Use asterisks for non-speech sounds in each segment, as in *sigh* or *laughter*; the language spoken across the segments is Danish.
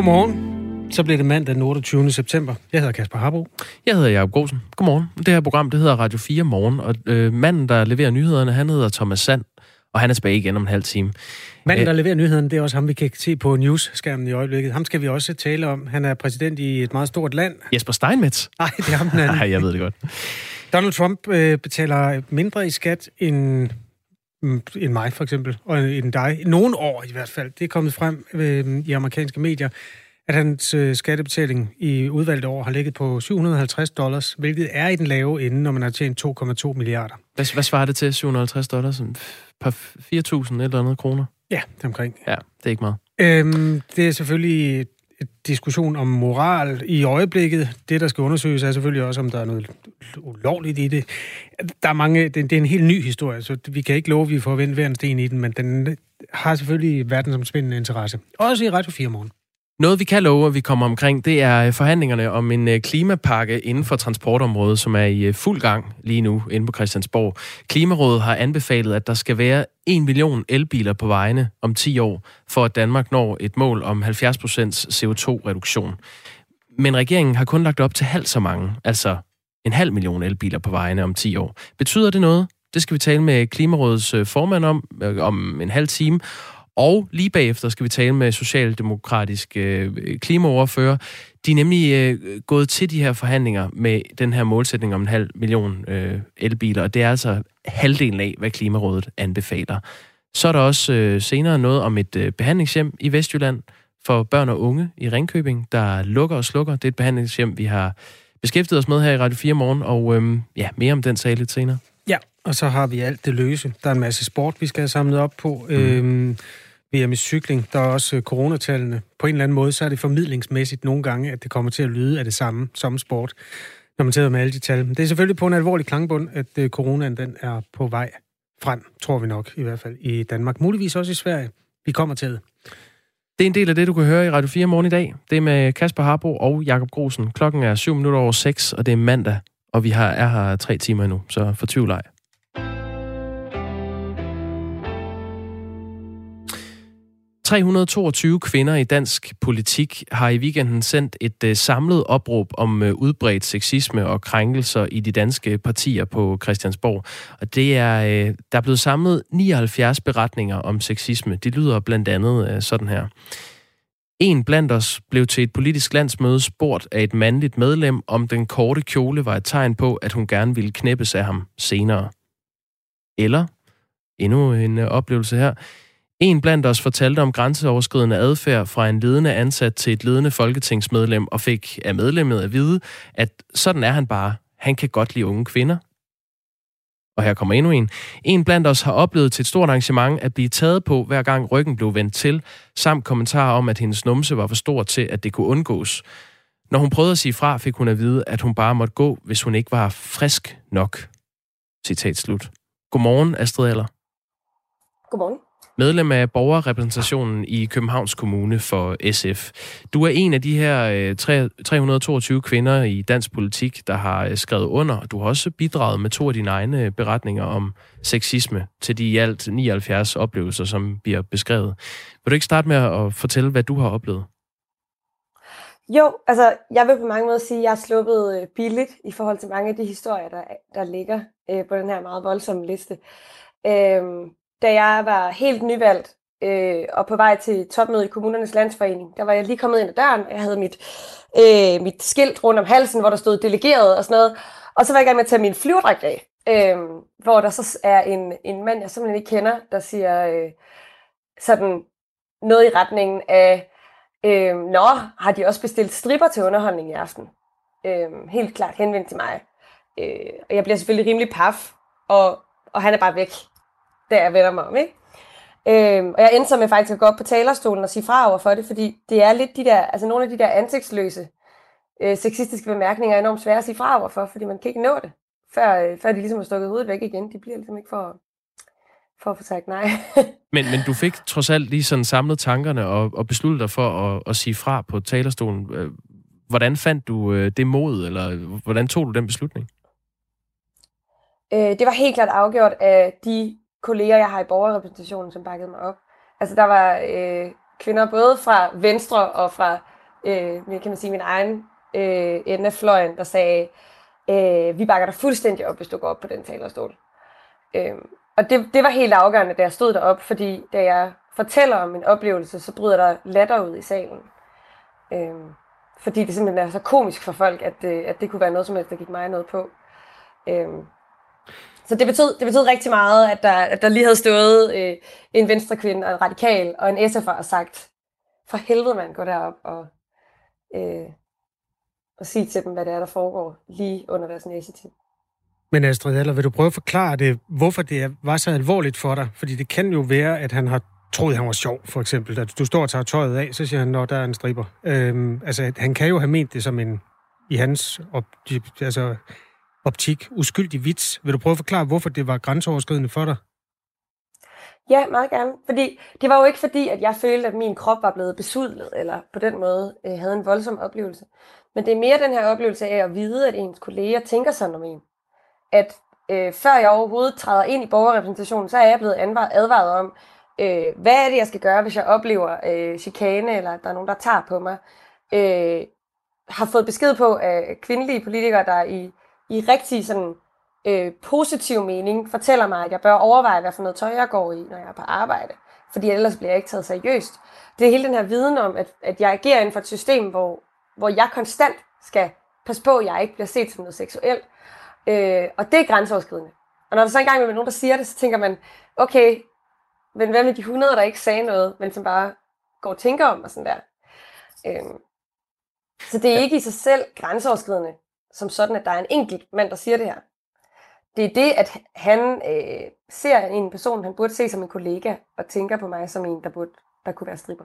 Godmorgen. Så bliver det mandag den 28. september. Jeg hedder Kasper Harbo. Jeg hedder Jacob Grosen. Godmorgen. Det her program, det hedder Radio 4 Morgen, og øh, manden, der leverer nyhederne, han hedder Thomas Sand, og han er tilbage igen om en halv time. Manden, der leverer nyhederne, det er også ham, vi kan se på news-skærmen i øjeblikket. Ham skal vi også tale om. Han er præsident i et meget stort land. Jesper Steinmetz? Nej, det er ham den anden. *laughs* Nej, jeg ved det godt. Donald Trump øh, betaler mindre i skat end end mig for eksempel, og end dig. Nogle år i hvert fald. Det er kommet frem øh, i amerikanske medier at hans øh, skattebetaling i udvalgte år har ligget på 750 dollars, hvilket er i den lave ende, når man har tjent 2,2 milliarder. Hvad, hvad svarer det til 750 dollars? Par 4.000 eller andet kroner? Ja, det omkring. Ja, det er ikke meget. Øhm, det er selvfølgelig diskussion om moral i øjeblikket. Det, der skal undersøges, er selvfølgelig også, om der er noget ulovligt i det. Der er mange, det, det er en helt ny historie, så vi kan ikke love, at vi får vendt hver en sten i den, men den har selvfølgelig verdensomspændende interesse. Også i Radio 4 morgen. Noget, vi kan love, at vi kommer omkring, det er øh, forhandlingerne om en øh, klimapakke inden for transportområdet, som er i øh, fuld gang lige nu inde på Christiansborg. Klimarådet har anbefalet, at der skal være 1 million elbiler på vejene om 10 år, for at Danmark når et mål om 70% CO2-reduktion. Men regeringen har kun lagt op til halvt så mange, altså en halv million elbiler på vejene om 10 år. Betyder det noget? Det skal vi tale med Klimarådets formand om om en halv time. Og lige bagefter skal vi tale med Socialdemokratisk øh, klimaoverfører. De er nemlig øh, gået til de her forhandlinger med den her målsætning om en halv million øh, elbiler, og det er altså halvdelen af, hvad Klimarådet anbefaler. Så er der også øh, senere noget om et øh, behandlingshjem i Vestjylland for børn og unge i Ringkøbing, der lukker og slukker. Det er et behandlingshjem, vi har beskæftiget os med her i Radio 4 morgen, og øh, ja, mere om den sag lidt senere. Ja, og så har vi alt det løse. Der er en masse sport, vi skal have samlet op på. Mm. Øhm, VM i cykling, der er også øh, coronatallene. På en eller anden måde, så er det formidlingsmæssigt nogle gange, at det kommer til at lyde af det samme som sport, når man tager med alle de tal. Det er selvfølgelig på en alvorlig klangbund, at øh, coronaen den er på vej frem, tror vi nok i hvert fald i Danmark. Muligvis også i Sverige. Vi kommer til det. Det er en del af det, du kan høre i Radio 4 morgen i dag. Det er med Kasper Harbo og Jakob Grosen. Klokken er 7 minutter over 6, og det er mandag, og vi har, er her tre timer nu, så for tvivl ej. 322 kvinder i dansk politik har i weekenden sendt et øh, samlet opråb om øh, udbredt sexisme og krænkelser i de danske partier på Christiansborg. Og det er, øh, der er blevet samlet 79 beretninger om sexisme. Det lyder blandt andet sådan her. En blandt os blev til et politisk landsmøde spurgt af et mandligt medlem, om den korte kjole var et tegn på, at hun gerne ville knæppes af ham senere. Eller, endnu en oplevelse her, en blandt os fortalte om grænseoverskridende adfærd fra en ledende ansat til et ledende folketingsmedlem og fik af medlemmet at vide, at sådan er han bare. Han kan godt lide unge kvinder. Og her kommer endnu en. En blandt os har oplevet til et stort arrangement at blive taget på, hver gang ryggen blev vendt til, samt kommentarer om, at hendes numse var for stor til, at det kunne undgås. Når hun prøvede at sige fra, fik hun at vide, at hun bare måtte gå, hvis hun ikke var frisk nok. Citat slut. Godmorgen, Astrid Aller. Godmorgen medlem af borgerrepræsentationen i Københavns Kommune for SF. Du er en af de her øh, 322 kvinder i dansk politik, der har øh, skrevet under. Du har også bidraget med to af dine egne øh, beretninger om sexisme til de i alt 79 oplevelser, som bliver beskrevet. Vil du ikke starte med at fortælle, hvad du har oplevet? Jo, altså jeg vil på mange måder sige, at jeg er sluppet billigt i forhold til mange af de historier, der, der ligger øh, på den her meget voldsomme liste. Øhm, da jeg var helt nyvalgt øh, og på vej til topmødet i kommunernes landsforening, der var jeg lige kommet ind ad døren, jeg havde mit, øh, mit skilt rundt om halsen, hvor der stod delegeret og sådan noget, og så var jeg i gang med at tage min flyverdragt af, øh, hvor der så er en, en mand, jeg simpelthen ikke kender, der siger øh, sådan noget i retningen af, øh, Nå, har de også bestilt stripper til underholdning i aften? Øh, helt klart henvendt til mig. Øh, og jeg bliver selvfølgelig rimelig paf, og, og han er bare væk da jeg vender mig om, ikke? Øhm, og jeg endte så med faktisk at gå op på talerstolen og sige fra over for det, fordi det er lidt de der, altså nogle af de der ansigtsløse øh, sexistiske bemærkninger er enormt svære at sige fra over for, fordi man kan ikke nå det, før, øh, før de ligesom har stukket hovedet væk igen. De bliver ligesom ikke for, for at få sagt nej. *laughs* men, men du fik trods alt lige sådan samlet tankerne og, og besluttet dig for at, at sige fra på talerstolen. Øh, hvordan fandt du øh, det mod, eller hvordan tog du den beslutning? Øh, det var helt klart afgjort af de kolleger, jeg har i borgerrepræsentationen, som bakkede mig op. Altså der var øh, kvinder både fra Venstre og fra øh, kan man sige, min egen øh, ende af fløjen, der sagde, øh, vi bakker dig fuldstændig op, hvis du går op på den talerstol. Øh, og det, det var helt afgørende, da jeg stod derop, fordi da jeg fortæller om min oplevelse, så bryder der latter ud i salen. Øh, fordi det simpelthen er så komisk for folk, at, øh, at det kunne være noget som helst, der gik mig noget på. Øh, så det betød, det betød rigtig meget, at der, at der lige havde stået øh, en venstre kvinde og en radikal og en SF'er og sagt, for helvede man, gå derop og, øh, og sige til dem, hvad det er, der foregår lige under deres næsetid. Men Astrid eller vil du prøve at forklare det, hvorfor det var så alvorligt for dig? Fordi det kan jo være, at han har troet, han var sjov, for eksempel. Da du står og tager tøjet af, så siger han, når der er en striber. Øhm, altså, han kan jo have ment det som en, i hans op, altså, optik, uskyldig vits. Vil du prøve at forklare, hvorfor det var grænseoverskridende for dig? Ja, meget gerne. Fordi det var jo ikke fordi, at jeg følte, at min krop var blevet besudlet, eller på den måde øh, havde en voldsom oplevelse. Men det er mere den her oplevelse af at vide, at ens kolleger tænker sådan om en. At øh, før jeg overhovedet træder ind i borgerrepræsentationen, så er jeg blevet advaret om, øh, hvad er det, jeg skal gøre, hvis jeg oplever øh, chikane, eller at der er nogen, der tager på mig. Øh, har fået besked på af kvindelige politikere, der i, i rigtig sådan, øh, positiv mening fortæller mig, at jeg bør overveje, hvad for noget tøj jeg går i, når jeg er på arbejde. Fordi ellers bliver jeg ikke taget seriøst. Det er hele den her viden om, at, at jeg agerer inden for et system, hvor, hvor jeg konstant skal passe på, at jeg ikke bliver set som noget seksuelt. Øh, og det er grænseoverskridende. Og når der så engang er nogen, der siger det, så tænker man, okay, men hvad med de 100, der ikke sagde noget, men som bare går og tænker om og sådan der. Øh, så det er ikke i sig selv grænseoverskridende, som sådan, at der er en enkelt mand, der siger det her. Det er det, at han øh, ser en person, han burde se som en kollega, og tænker på mig som en, der burde der kunne være striber.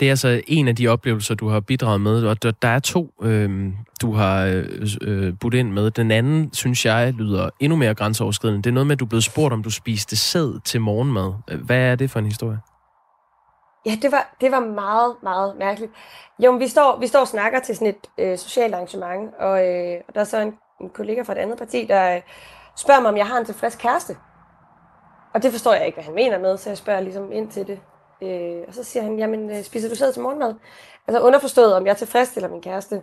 Det er altså en af de oplevelser, du har bidraget med, og der, der er to, øh, du har øh, øh, budt ind med. Den anden, synes jeg, lyder endnu mere grænseoverskridende. Det er noget med, at du er blevet spurgt, om du spiste sæd til morgenmad. Hvad er det for en historie? Ja, det var, det var meget, meget mærkeligt. Jo, men vi står, vi står og snakker til sådan et øh, socialt arrangement, og, øh, og der er så en, en kollega fra et andet parti, der øh, spørger mig, om jeg har en tilfreds kæreste. Og det forstår jeg ikke, hvad han mener med, så jeg spørger ligesom ind til det. Øh, og så siger han, jamen øh, spiser du sæd til morgenmad? Altså underforstået, om jeg tilfredsstiller min kæreste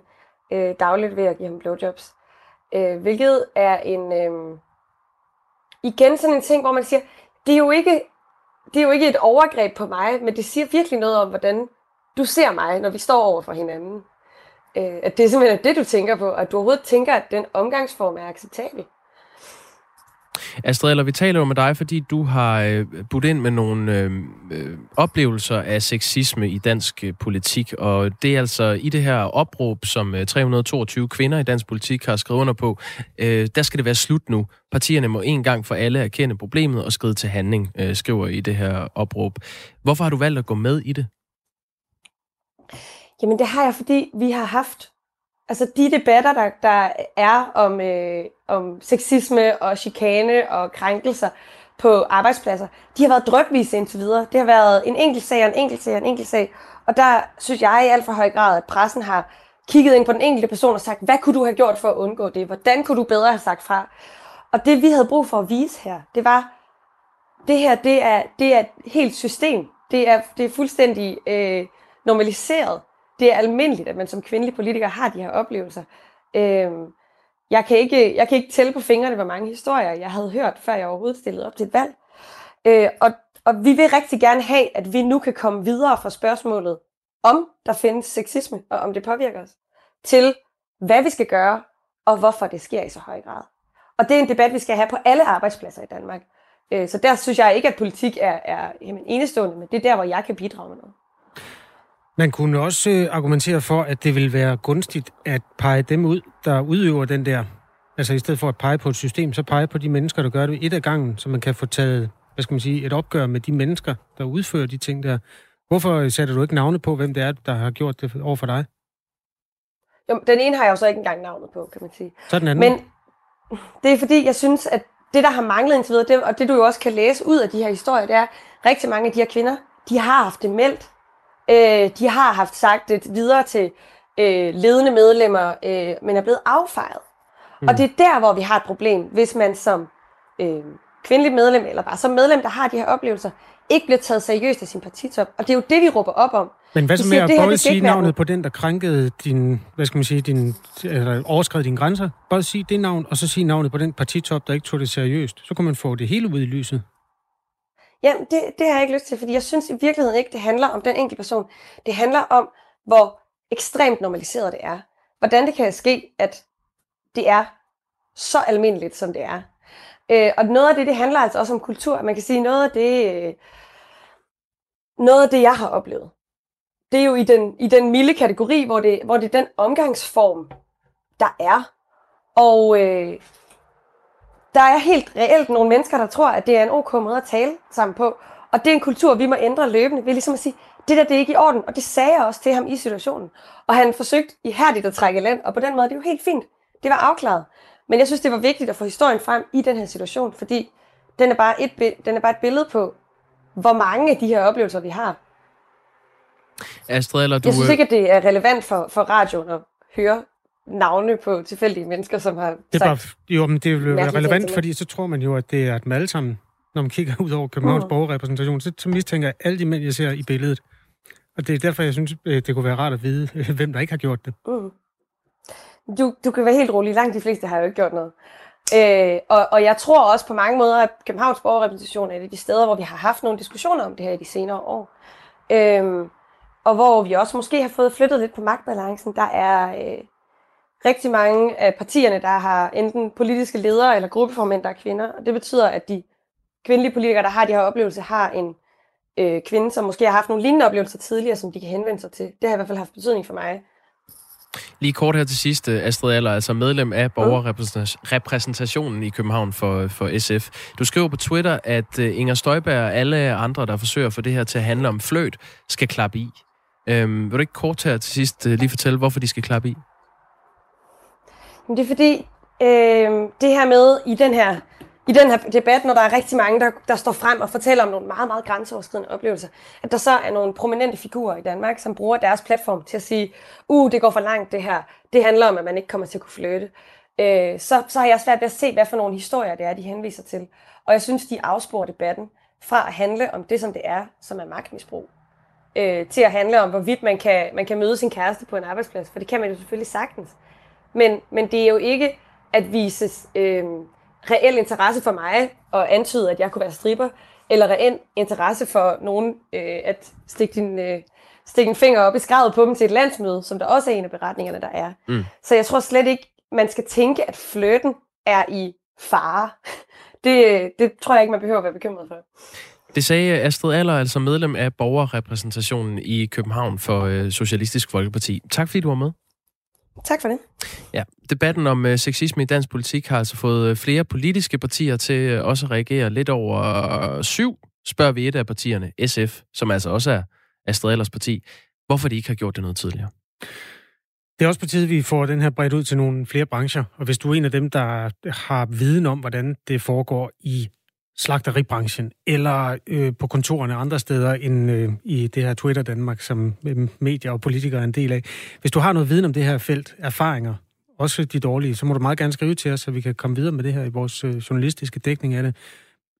øh, dagligt ved at give ham blowjobs. Øh, hvilket er en... Øh, igen sådan en ting, hvor man siger, det er jo ikke, det er jo ikke et overgreb på mig, men det siger virkelig noget om, hvordan du ser mig, når vi står over for hinanden. Øh, at det er simpelthen det, du tænker på, at du overhovedet tænker, at den omgangsform er acceptabel. Astrid, eller vi taler jo med dig, fordi du har øh, budt ind med nogle øh, øh, oplevelser af sexisme i dansk øh, politik, og det er altså i det her opråb, som øh, 322 kvinder i dansk politik har skrevet under på, øh, der skal det være slut nu. Partierne må en gang for alle erkende problemet og skride til handling, øh, skriver i det her opråb. Hvorfor har du valgt at gå med i det? Jamen det har jeg, fordi vi har haft altså de debatter, der, der er om, øh, om sexisme og chikane og krænkelser på arbejdspladser, de har været drøbvise indtil videre. Det har været en enkelt sag og en enkelt sag og en enkelt sag. Og der synes jeg i alt for høj grad, at pressen har kigget ind på den enkelte person og sagt, hvad kunne du have gjort for at undgå det? Hvordan kunne du bedre have sagt fra? Og det vi havde brug for at vise her, det var, det her det er, det er et helt system. Det er, det er fuldstændig øh, normaliseret det er almindeligt, at man som kvindelig politiker har de her oplevelser. Øh, jeg, kan ikke, jeg kan ikke tælle på fingrene, hvor mange historier jeg havde hørt, før jeg overhovedet stillede op til et valg. Øh, og, og vi vil rigtig gerne have, at vi nu kan komme videre fra spørgsmålet, om der findes sexisme, og om det påvirker os, til hvad vi skal gøre, og hvorfor det sker i så høj grad. Og det er en debat, vi skal have på alle arbejdspladser i Danmark. Øh, så der synes jeg ikke, at politik er, er jamen, enestående, men det er der, hvor jeg kan bidrage med noget. Man kunne også øh, argumentere for, at det vil være gunstigt at pege dem ud, der udøver den der, altså i stedet for at pege på et system, så pege på de mennesker, der gør det et af gangen, så man kan få taget, hvad skal man sige, et opgør med de mennesker, der udfører de ting der. Hvorfor sætter du ikke navne på, hvem det er, der har gjort det over for dig? Jo, den ene har jeg jo så ikke engang navnet på, kan man sige. Så den anden? Men det er fordi, jeg synes, at det, der har manglet indtil videre, det, og det du jo også kan læse ud af de her historier, det er, at rigtig mange af de her kvinder, de har haft det meldt Øh, de har haft sagt det videre til øh, ledende medlemmer, øh, men er blevet affejret. Mm. Og det er der, hvor vi har et problem, hvis man som øh, kvindeligt medlem, eller bare som medlem, der har de her oplevelser, ikke bliver taget seriøst af sin partitop. Og det er jo det, vi råber op om. Men hvad så med at både sige navnet på den, der krænkede din, hvad skal man sige, din, eller overskred dine grænser? Både sige det navn, og så sige navnet på den partitop, der ikke tog det seriøst. Så kan man få det hele ud i lyset. Jamen, det, det har jeg ikke lyst til, fordi jeg synes i virkeligheden ikke, det handler om den enkelte person. Det handler om, hvor ekstremt normaliseret det er. Hvordan det kan ske, at det er så almindeligt, som det er. Øh, og noget af det, det handler altså også om kultur. Man kan sige, noget af det, øh, noget af det, jeg har oplevet, det er jo i den, i den milde kategori, hvor det, hvor det er den omgangsform, der er. Og øh, der er helt reelt nogle mennesker, der tror, at det er en ok måde at tale sammen på. Og det er en kultur, vi må ændre løbende ved ligesom at sige, det der det er ikke i orden. Og det sagde jeg også til ham i situationen. Og han forsøgte ihærdigt at trække land, og på den måde, det er jo helt fint. Det var afklaret. Men jeg synes, det var vigtigt at få historien frem i den her situation, fordi den er bare et, den er bare et billede på, hvor mange af de her oplevelser, vi har. Astrid, eller du... Jeg synes ikke, at det er relevant for, for radioen at høre navne på tilfældige mennesker, som har det er bare, Jo, men det vil være relevant, fordi så tror man jo, at det er dem alle sammen, når man kigger ud over Københavns uh. borgerrepræsentation, så, så mistænker jeg alle de mænd, jeg ser i billedet. Og det er derfor, jeg synes, øh, det kunne være rart at vide, hvem der ikke har gjort det. Uh. Du, du kan være helt rolig. Langt de fleste har jo ikke gjort noget. Øh, og, og jeg tror også på mange måder, at Københavns borgerrepræsentation er et af de steder, hvor vi har haft nogle diskussioner om det her i de senere år. Øh, og hvor vi også måske har fået flyttet lidt på magtbalancen. Der er øh, rigtig mange af partierne, der har enten politiske ledere eller gruppeformænd, der er kvinder. Og det betyder, at de kvindelige politikere, der har de her oplevelser, har en øh, kvinde, som måske har haft nogle lignende oplevelser tidligere, som de kan henvende sig til. Det har i hvert fald haft betydning for mig. Lige kort her til sidst, øh, Astrid Aller, altså medlem af borgerrepræsentationen i København for, for SF. Du skriver på Twitter, at øh, Inger Støjberg og alle andre, der forsøger at få det her til at handle om fløt, skal klappe i. Øhm, vil du ikke kort her til sidst øh, lige fortælle, hvorfor de skal klappe i? Det er fordi, øh, det her med i den her i den her debat, når der er rigtig mange, der, der står frem og fortæller om nogle meget, meget grænseoverskridende oplevelser, at der så er nogle prominente figurer i Danmark, som bruger deres platform til at sige, uh, det går for langt det her, det handler om, at man ikke kommer til at kunne flytte. Øh, så, så har jeg svært ved at se, hvad for nogle historier det er, de henviser til. Og jeg synes, de afsporer debatten fra at handle om det, som det er, som er magtmisbrug, øh, til at handle om, hvorvidt man kan, man kan møde sin kæreste på en arbejdsplads, for det kan man jo selvfølgelig sagtens. Men, men det er jo ikke at vise... Øh, reel interesse for mig at antyde, at jeg kunne være stripper, eller reel interesse for nogen øh, at stikke din, øh, stikke en finger op i skrevet på dem til et landsmøde, som der også er en af beretningerne, der er. Mm. Så jeg tror slet ikke, man skal tænke, at flirten er i fare. *laughs* Det, det tror jeg ikke, man behøver at være bekymret for. Det sagde Astrid Aller, altså medlem af borgerrepræsentationen i København for øh, Socialistisk Folkeparti. Tak fordi du var med. Tak for det. Ja, debatten om uh, sexisme i dansk politik har altså fået uh, flere politiske partier til uh, også at reagere lidt over uh, syv, spørger vi et af partierne, SF, som altså også er Astrid Allers parti, hvorfor de ikke har gjort det noget tidligere. Det er også på tide, vi får den her bredt ud til nogle flere brancher. Og hvis du er en af dem, der har viden om, hvordan det foregår i slagteribranchen, eller øh, på kontorerne andre steder end øh, i det her Twitter Danmark, som øh, medier og politikere er en del af. Hvis du har noget viden om det her felt, erfaringer, også de dårlige, så må du meget gerne skrive til os, så vi kan komme videre med det her i vores øh, journalistiske dækning af det.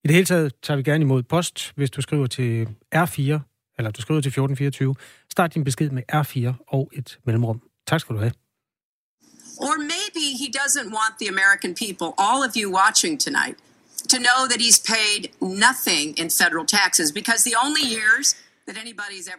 I det hele taget tager vi gerne imod post, hvis du skriver til R4, eller du skriver til 1424. Start din besked med R4 og et mellemrum. Tak skal du have. Or maybe he doesn't want the American people, all of you watching tonight, to know that he's paid nothing in federal taxes because the only years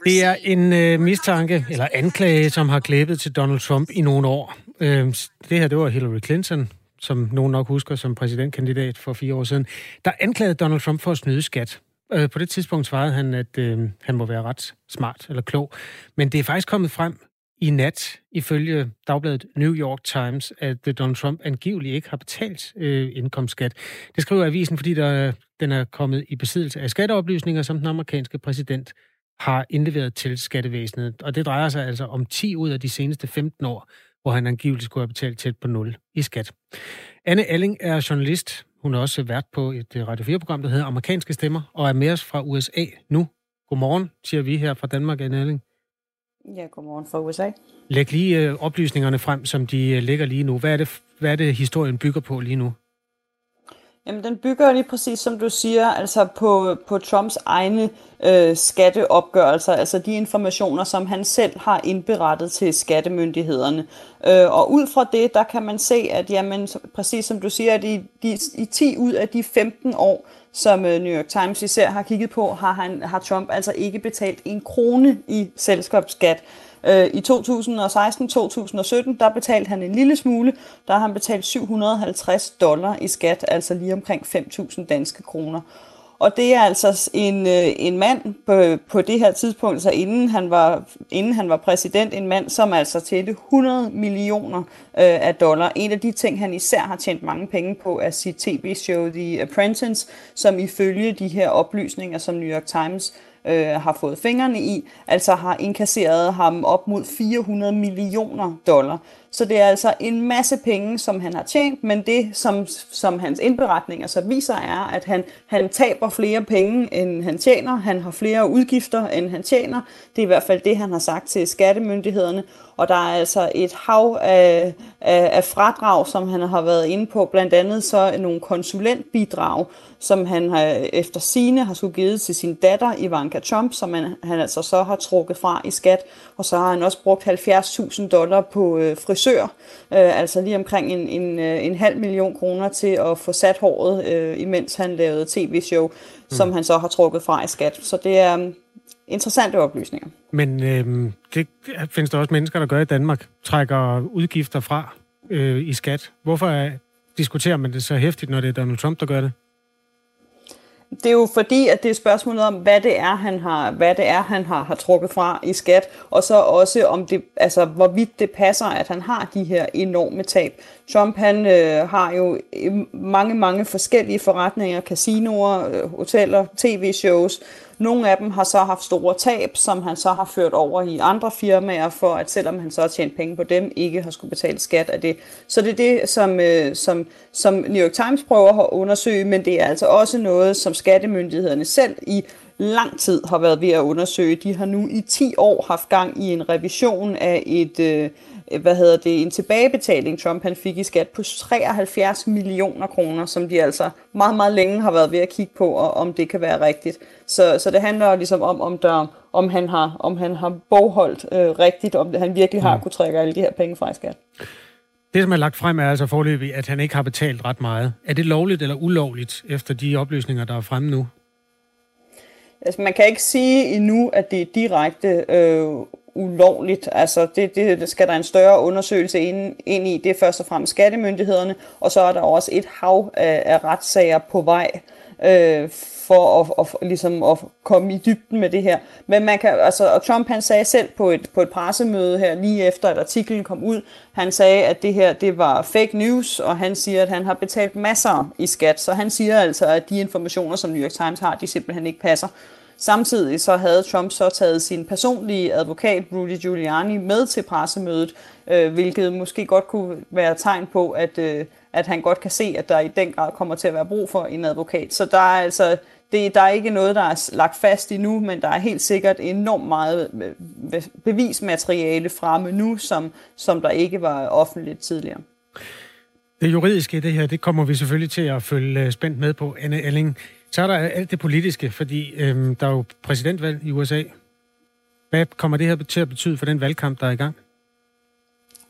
det er en øh, mistanke, eller anklage, som har klæbet til Donald Trump i nogle år. Øh, det her, det var Hillary Clinton, som nogen nok husker som præsidentkandidat for fire år siden, der anklagede Donald Trump for at snyde skat. Øh, på det tidspunkt svarede han, at øh, han må være ret smart eller klog. Men det er faktisk kommet frem i nat, ifølge dagbladet New York Times, at øh, Donald Trump angiveligt ikke har betalt øh, indkomstskat. Det skriver avisen, fordi der, den er kommet i besiddelse af skatteoplysninger, som den amerikanske præsident har indleveret til skattevæsenet. Og det drejer sig altså om 10 ud af de seneste 15 år, hvor han angiveligt skulle have betalt tæt på 0 i skat. Anne Alling er journalist. Hun er også vært på et øh, Radio 4-program, der hedder Amerikanske Stemmer, og er med os fra USA nu. Godmorgen, siger vi her fra Danmark, Anne Alling. Ja, godmorgen fra USA. Læg lige øh, oplysningerne frem, som de øh, ligger lige nu. Hvad er, det, hvad er det, historien bygger på lige nu? Jamen, den bygger lige præcis, som du siger, altså på, på Trumps egne øh, skatteopgørelser, altså de informationer, som han selv har indberettet til skattemyndighederne. Øh, og ud fra det, der kan man se, at jamen, præcis som du siger, at i, de, i 10 ud af de 15 år, som øh, New York Times især har kigget på, har, han, har Trump altså ikke betalt en krone i selskabsskat. Øh, I 2016-2017, der betalte han en lille smule. Der har han betalt 750 dollar i skat, altså lige omkring 5.000 danske kroner. Og det er altså en, øh, en mand på, på det her tidspunkt, så inden han, var, inden han var præsident, en mand, som altså tjente 100 millioner øh, af dollar. En af de ting, han især har tjent mange penge på, er sit tv-show The Apprentice, som ifølge de her oplysninger, som New York Times øh, har fået fingrene i, altså har inkasseret ham op mod 400 millioner dollar. Så det er altså en masse penge, som han har tjent, men det, som, som hans indberetninger så viser, er, at han, han taber flere penge, end han tjener. Han har flere udgifter, end han tjener. Det er i hvert fald det, han har sagt til skattemyndighederne. Og der er altså et hav af, af, af fradrag, som han har været inde på. Blandt andet så nogle konsulentbidrag, som han har, efter sine har skulle givet til sin datter Ivanka Trump, som han, han altså så har trukket fra i skat. Og så har han også brugt 70.000 dollar på øh, frisør, øh, altså lige omkring en, en, øh, en halv million kroner til at få sat håret, øh, imens han lavede tv-show, mm. som han så har trukket fra i skat. Så det er um, interessante oplysninger. Men øh, det findes der også mennesker, der gør i Danmark, trækker udgifter fra øh, i skat. Hvorfor er, diskuterer man det så hæftigt, når det er Donald Trump, der gør det? Det er jo fordi, at det er spørgsmålet om, hvad det er, han har, hvad det er, han har, har trukket fra i skat, og så også om det, altså, hvorvidt det passer, at han har de her enorme tab. Trump han øh, har jo øh, mange, mange forskellige forretninger, casinoer, øh, hoteller, tv-shows, nogle af dem har så haft store tab, som han så har ført over i andre firmaer, for at selvom han så har tjent penge på dem, ikke har skulle betale skat af det. Så det er det, som, øh, som, som New York Times prøver at undersøge, men det er altså også noget, som skattemyndighederne selv i lang tid har været ved at undersøge. De har nu i 10 år haft gang i en revision af et, øh, hvad hedder det, en tilbagebetaling, Trump han fik i skat på 73 millioner kroner, som de altså meget, meget længe har været ved at kigge på, og om det kan være rigtigt. Så, så det handler ligesom om, om, der, om, han, har, om han har bogholdt øh, rigtigt, om han virkelig har mm. kunne trække alle de her penge fra i skat. Det, som er lagt frem, er altså forløbig, at han ikke har betalt ret meget. Er det lovligt eller ulovligt, efter de oplysninger, der er fremme nu? Altså, man kan ikke sige endnu, at det er direkte øh, ulovligt. Altså, det, det skal der en større undersøgelse ind, ind i. Det er først og fremmest skattemyndighederne, og så er der også et hav af, af retssager på vej øh, for at, at, ligesom at komme i dybden med det her. Men man kan, altså, og Trump han sagde selv på et, på et pressemøde her, lige efter at artiklen kom ud, han sagde, at det her det var fake news, og han siger, at han har betalt masser i skat. Så han siger altså, at de informationer, som New York Times har, de simpelthen ikke passer. Samtidig så havde Trump så taget sin personlige advokat, Rudy Giuliani, med til pressemødet, øh, hvilket måske godt kunne være tegn på, at, øh, at han godt kan se, at der i den grad kommer til at være brug for en advokat. Så der er altså det, der er ikke noget, der er lagt fast endnu, men der er helt sikkert enormt meget øh, bevismateriale fremme nu, som, som der ikke var offentligt tidligere. Det juridiske i det her, det kommer vi selvfølgelig til at følge øh, spændt med på, Anne Elling. Så er der alt det politiske, fordi øhm, der er jo præsidentvalg i USA. Hvad kommer det her til at betyde for den valgkamp, der er i gang?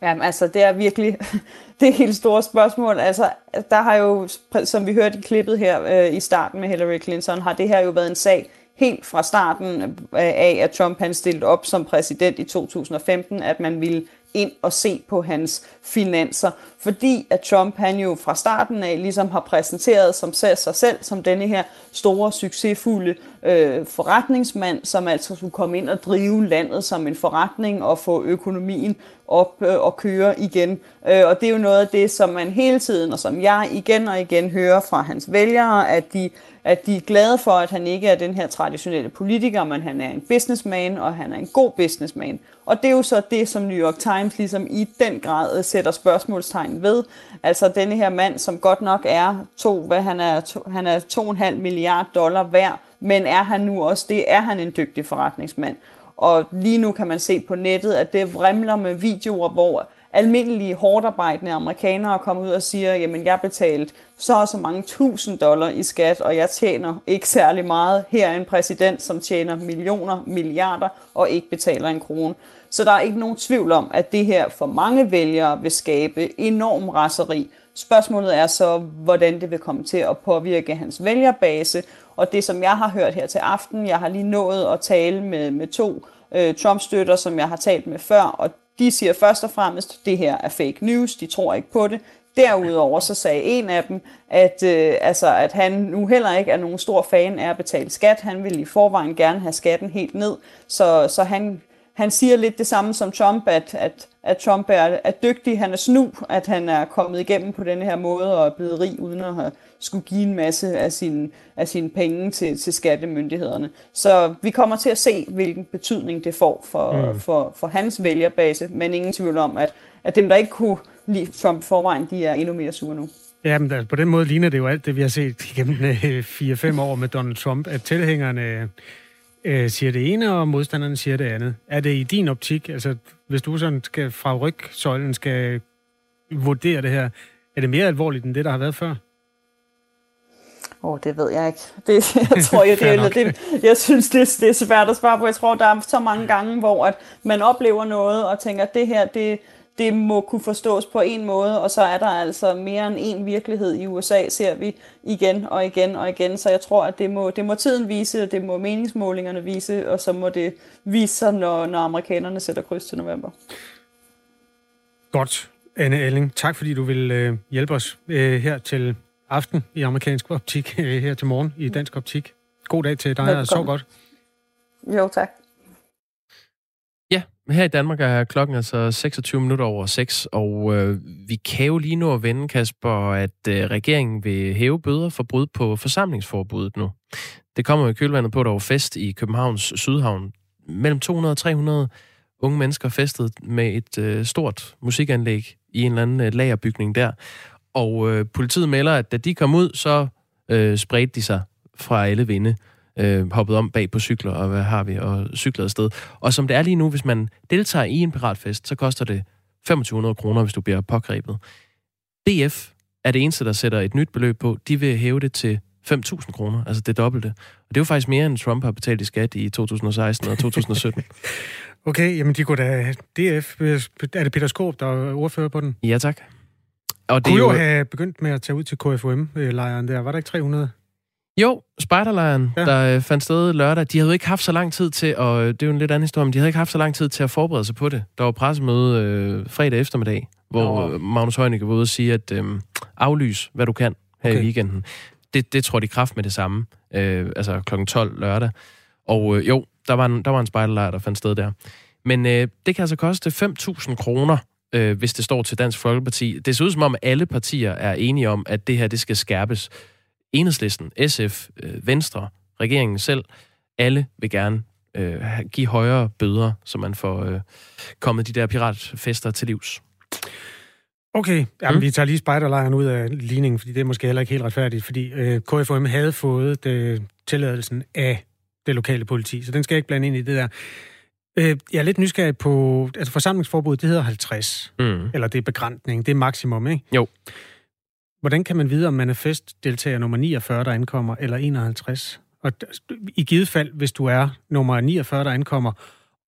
Jamen, altså, det er virkelig *laughs* det helt store spørgsmål. Altså, der har jo, som vi hørte i klippet her øh, i starten med Hillary Clinton, har det her jo været en sag helt fra starten øh, af, at Trump han stillede op som præsident i 2015, at man ville ind og se på hans finanser, fordi at Trump han jo fra starten af ligesom har præsenteret som sig selv som denne her store, succesfulde øh, forretningsmand, som altså skulle komme ind og drive landet som en forretning og få økonomien op øh, og køre igen. Øh, og det er jo noget af det, som man hele tiden, og som jeg igen og igen hører fra hans vælgere, at de at de er glade for, at han ikke er den her traditionelle politiker, men han er en businessman, og han er en god businessman. Og det er jo så det, som New York Times ligesom i den grad sætter spørgsmålstegn ved. Altså denne her mand, som godt nok er to, hvad han er, to, han er 2,5 milliard dollar værd, men er han nu også det? Er han en dygtig forretningsmand? Og lige nu kan man se på nettet, at det vrimler med videoer, hvor almindelige hårdarbejdende amerikanere kommer ud og siger, jamen jeg betalt så og så mange tusind dollar i skat, og jeg tjener ikke særlig meget. Her er en præsident, som tjener millioner, milliarder og ikke betaler en krone. Så der er ikke nogen tvivl om, at det her for mange vælgere vil skabe enorm raseri. Spørgsmålet er så, hvordan det vil komme til at påvirke hans vælgerbase, og det som jeg har hørt her til aften, jeg har lige nået at tale med, med to øh, Trump-støtter, som jeg har talt med før, og de siger først og fremmest, at det her er fake news, de tror ikke på det. Derudover så sagde en af dem, at, øh, altså, at han nu heller ikke er nogen stor fan af at betale skat. Han vil i forvejen gerne have skatten helt ned, så, så han han siger lidt det samme som Trump, at, at, at Trump er, er dygtig, han er snu, at han er kommet igennem på denne her måde og er blevet rig uden at have skulle give en masse af sine, af sine penge til, til skattemyndighederne. Så vi kommer til at se, hvilken betydning det får for, mm. for, for hans vælgerbase, men ingen tvivl om, at, at dem, der ikke kunne lide Trump forvejen, de er endnu mere sure nu. Ja, men altså, på den måde ligner det jo alt det, vi har set igennem 4-5 øh, år med Donald Trump, at tilhængerne øh, siger det ene, og modstanderne siger det andet. Er det i din optik, altså hvis du sådan skal fra rygsøjlen skal vurdere det her, er det mere alvorligt end det, der har været før? Åh, oh, det ved jeg ikke. *laughs* Det, jeg tror, jeg, *laughs* det, det, jeg synes, det, det er svært at svare på. Jeg tror, der er så mange gange, hvor at man oplever noget og tænker, at det her, det, det må kunne forstås på en måde, og så er der altså mere end en virkelighed i USA, ser vi igen og igen og igen. Så jeg tror, at det må, det må tiden vise, og det må meningsmålingerne vise, og så må det vise sig, når, når amerikanerne sætter kryds til november. Godt, Anne Elling. Tak fordi du vil øh, hjælpe os øh, her til aften i amerikansk optik, øh, her til morgen i dansk optik. God dag til dig, Velkommen. og så godt. Jo, tak. Her i Danmark er klokken altså 26 minutter over 6, og øh, vi kan jo lige nu at vende, Kasper, at øh, regeringen vil hæve bøder for brud på forsamlingsforbuddet nu. Det kommer i kølvandet på, at der var fest i Københavns Sydhavn. Mellem 200 og 300 unge mennesker festet med et øh, stort musikanlæg i en eller anden øh, lagerbygning der. Og øh, politiet melder, at da de kom ud, så øh, spredte de sig fra alle vinde øh, hoppet om bag på cykler, og hvad har vi, og cyklet afsted. Og som det er lige nu, hvis man deltager i en piratfest, så koster det 2500 kroner, hvis du bliver pågrebet. DF er det eneste, der sætter et nyt beløb på. De vil hæve det til 5.000 kroner, altså det dobbelte. Og det er jo faktisk mere, end Trump har betalt i skat i 2016 og 2017. *laughs* okay, jamen de går da... DF, er det Peter Skåb, der er ordfører på den? Ja, tak. Og det kunne jo have begyndt med at tage ud til KFUM-lejren der. Var der ikke 300? Jo, spejderlejren, ja. der øh, fandt sted lørdag, de havde jo ikke haft så lang tid til, og det er jo en lidt anden historie, men de havde ikke haft så lang tid til at forberede sig på det. Der var pressemøde øh, fredag eftermiddag, hvor Nå. Magnus Heunicke var ude og sige, at øh, aflys, hvad du kan her okay. i weekenden. Det, det tror de kraft med det samme, øh, altså kl. 12 lørdag. Og øh, jo, der var en, der var en spejderlejr, der fandt sted der. Men øh, det kan altså koste 5.000 kroner, øh, hvis det står til Dansk Folkeparti. Det ser ud som om, alle partier er enige om, at det her det skal skærpes. Enhedslisten, SF, øh, Venstre, regeringen selv, alle vil gerne øh, give højere bøder, så man får øh, kommet de der piratfester til livs. Okay, Jamen, mm. vi tager lige spejderlejren ud af ligningen, fordi det er måske heller ikke helt retfærdigt, fordi øh, KFM havde fået det, tilladelsen af det lokale politi, så den skal jeg ikke blande ind i det der. Øh, jeg er lidt nysgerrig på, altså forsamlingsforbud, det hedder 50, mm. eller det er begrænsning, det er maksimum, ikke? Jo. Hvordan kan man vide, om man er festdeltager nummer 49, der ankommer, eller 51? Og i givet fald, hvis du er nummer 49, der ankommer,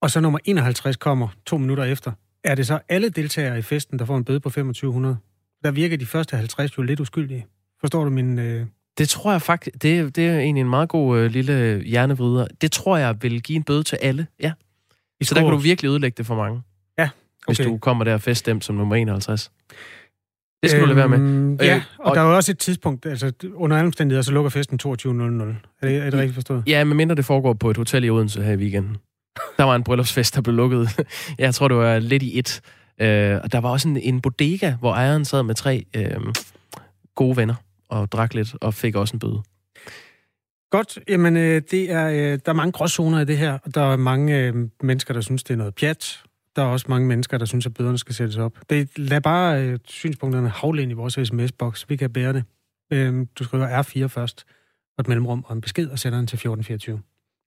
og så nummer 51 kommer to minutter efter, er det så alle deltagere i festen, der får en bøde på 2500? Der virker de første 50 jo lidt uskyldige. Forstår du min... Øh... Det tror jeg faktisk, det, det er egentlig en meget god øh, lille hjernevrider. Det tror jeg vil give en bøde til alle, ja. I så der kan du virkelig ødelægge det for mange. Ja, okay. Hvis du kommer der feststemt som nummer 51. Det skal øhm, du lade være med. Øhm, ja, øh, og, og der er jo også et tidspunkt, altså under alle omstændigheder, så lukker festen 22.00. Er det, er det rigtigt forstået? Ja, men mindre det foregår på et hotel i Odense her i weekenden. Der var en bryllupsfest, der blev lukket. *laughs* Jeg tror, det var lidt i et. Øh, og der var også en, en bodega, hvor ejeren sad med tre øh, gode venner og drak lidt og fik også en bøde. Godt. Jamen, øh, det er, øh, der er mange gråzoner i det her, og der er mange øh, mennesker, der synes, det er noget pjat, der er også mange mennesker, der synes, at bøderne skal sættes op. Det, lad bare øh, synspunkterne havle ind i vores sms-boks. Vi kan bære det. Øh, du skriver R4 først, og et mellemrum og en besked, og sender den til 1424.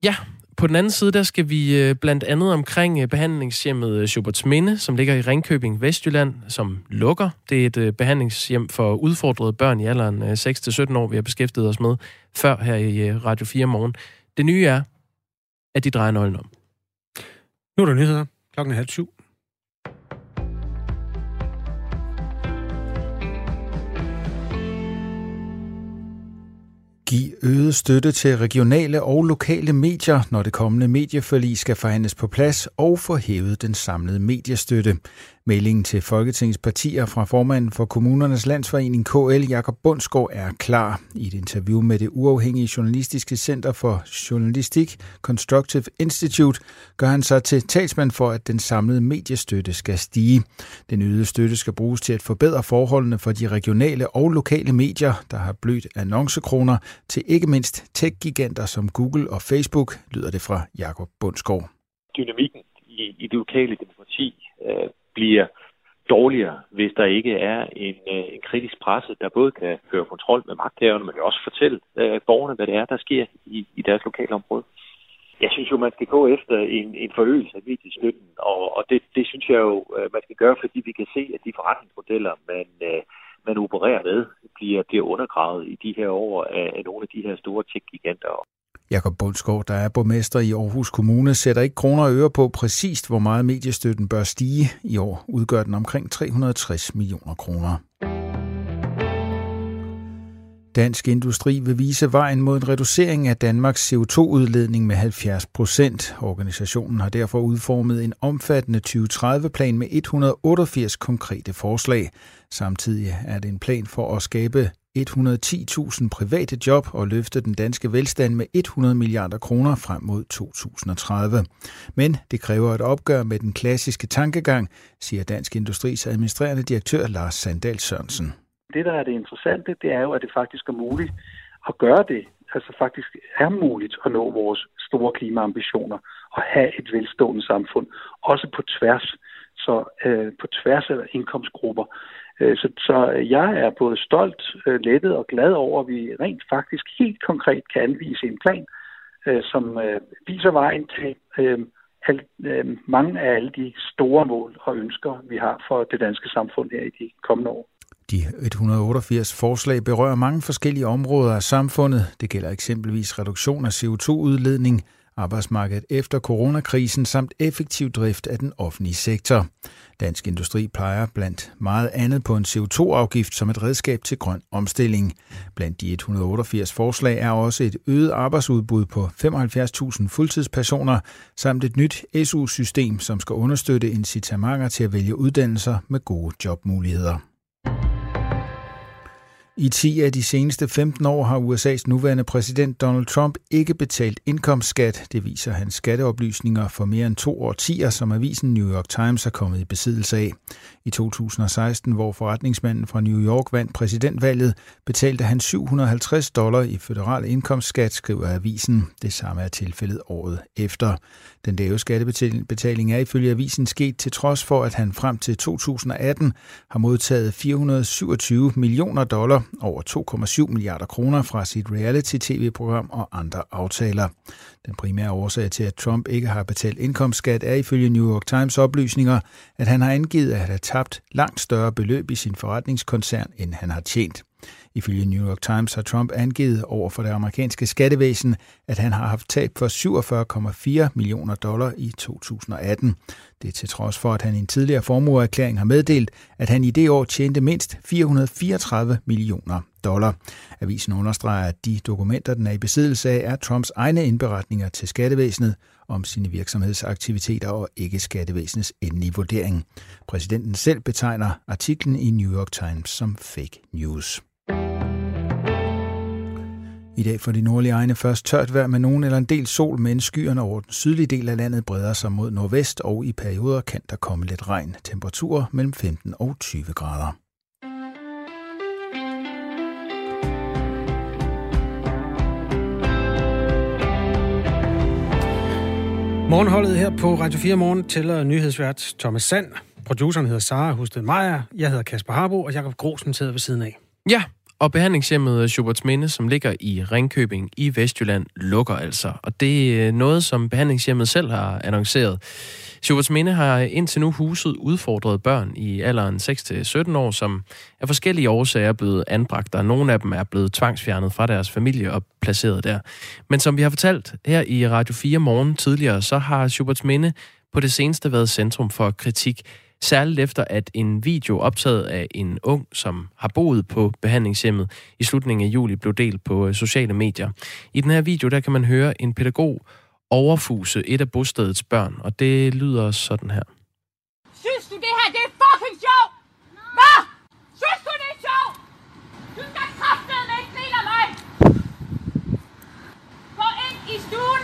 Ja, på den anden side, der skal vi øh, blandt andet omkring øh, behandlingshjemmet Schuberts Minde, som ligger i Ringkøbing, Vestjylland, som lukker. Det er et øh, behandlingshjem for udfordrede børn i alderen 6-17 år, vi har beskæftiget os med før her i Radio 4 morgen. Det nye er, at de drejer nøglen om. Nu er der nyheder. Klokken er halv syv. Giv øget støtte til regionale og lokale medier, når det kommende medieforlig skal forhandles på plads og få hævet den samlede mediestøtte. Meldingen til Folketingets partier fra formanden for Kommunernes Landsforening KL, Jakob Bundsgaard, er klar. I et interview med det uafhængige journalistiske center for journalistik, Constructive Institute, gør han sig til talsmand for, at den samlede mediestøtte skal stige. Den øgede støtte skal bruges til at forbedre forholdene for de regionale og lokale medier, der har blødt annoncekroner, til ikke mindst tech-giganter som Google og Facebook, lyder det fra Jakob Bundsgaard. Dynamikken i, i det lokale demokrati øh, bliver dårligere, hvis der ikke er en, øh, en kritisk presse, der både kan føre kontrol med magthaverne, men også fortælle øh, borgerne, hvad det er, der sker i, i deres lokale område. Jeg synes jo, man skal gå efter en, en forøgelse af mediestøtten, og, og det, det synes jeg jo, øh, man skal gøre, fordi vi kan se, at de forretningsmodeller, man, øh, man opererer med, bliver, bliver undergravet i de her år af, af nogle af de her store tech-giganter. Jakob Bundsgaard, der er borgmester i Aarhus Kommune, sætter ikke kroner og øre på præcist, hvor meget mediestøtten bør stige. I år udgør den omkring 360 millioner kroner. Dansk Industri vil vise vejen mod en reducering af Danmarks CO2-udledning med 70 procent. Organisationen har derfor udformet en omfattende 2030-plan med 188 konkrete forslag. Samtidig er det en plan for at skabe 110.000 private job og løfte den danske velstand med 100 milliarder kroner frem mod 2030. Men det kræver et opgør med den klassiske tankegang, siger Dansk Industris administrerende direktør Lars Sandal Sørensen. Det, der er det interessante, det er jo, at det faktisk er muligt at gøre det. Altså faktisk er muligt at nå vores store klimaambitioner og have et velstående samfund, også på tværs, så øh, på tværs af indkomstgrupper. Øh, så, så jeg er både stolt, øh, lettet og glad over, at vi rent faktisk helt konkret kan anvise en plan, øh, som viser vejen til mange af alle de store mål og ønsker, vi har for det danske samfund her i de kommende år. De 188 forslag berører mange forskellige områder af samfundet. Det gælder eksempelvis reduktion af CO2-udledning, arbejdsmarkedet efter coronakrisen samt effektiv drift af den offentlige sektor. Dansk Industri plejer blandt meget andet på en CO2-afgift som et redskab til grøn omstilling. Blandt de 188 forslag er også et øget arbejdsudbud på 75.000 fuldtidspersoner samt et nyt SU-system, som skal understøtte incitamenter til at vælge uddannelser med gode jobmuligheder. I 10 af de seneste 15 år har USA's nuværende præsident Donald Trump ikke betalt indkomstskat. Det viser hans skatteoplysninger for mere end to årtier, som avisen New York Times er kommet i besiddelse af. I 2016, hvor forretningsmanden fra New York vandt præsidentvalget, betalte han 750 dollar i federal indkomstskat, skriver avisen. Det samme er tilfældet året efter. Den lave skattebetaling er ifølge avisen sket til trods for, at han frem til 2018 har modtaget 427 millioner dollar over 2,7 milliarder kroner fra sit reality-tv-program og andre aftaler. Den primære årsag til, at Trump ikke har betalt indkomstskat, er ifølge New York Times oplysninger, at han har angivet at have tabt langt større beløb i sin forretningskoncern, end han har tjent. Ifølge New York Times har Trump angivet over for det amerikanske skattevæsen, at han har haft tab for 47,4 millioner dollar i 2018. Det er til trods for, at han i en tidligere formueerklæring har meddelt, at han i det år tjente mindst 434 millioner dollar. Avisen understreger, at de dokumenter, den er i besiddelse af, er Trumps egne indberetninger til skattevæsenet om sine virksomhedsaktiviteter og ikke skattevæsenets endelige vurdering. Præsidenten selv betegner artiklen i New York Times som fake news. I dag for de nordlige egne først tørt vejr med nogen eller en del sol, men skyerne over den sydlige del af landet breder sig mod nordvest, og i perioder kan der komme lidt regn. Temperaturer mellem 15 og 20 grader. Morgenholdet her på Radio 4 Morgen tæller nyhedsvært Thomas Sand. Produceren hedder Sara Husted Meier. Jeg hedder Kasper Harbo, og Jakob Grosen sidder ved siden af. Ja, og behandlingshjemmet Schuberts Minde, som ligger i Ringkøbing i Vestjylland, lukker altså. Og det er noget, som behandlingshjemmet selv har annonceret. Schuberts Minde har indtil nu huset udfordrede børn i alderen 6-17 år, som af forskellige årsager er blevet anbragt, og nogle af dem er blevet tvangsfjernet fra deres familie og placeret der. Men som vi har fortalt her i Radio 4 morgen tidligere, så har Schuberts Minde på det seneste været centrum for kritik Særligt efter, at en video optaget af en ung, som har boet på behandlingshjemmet i slutningen af juli, blev delt på øh, sociale medier. I den her video, der kan man høre en pædagog overfuse et af bostedets børn, og det lyder sådan her. Synes du, det her det er fucking sjovt? Hvad? Synes du, det er sjovt? Du skal kraftedeme ikke grine mig! Gå ind i stuen!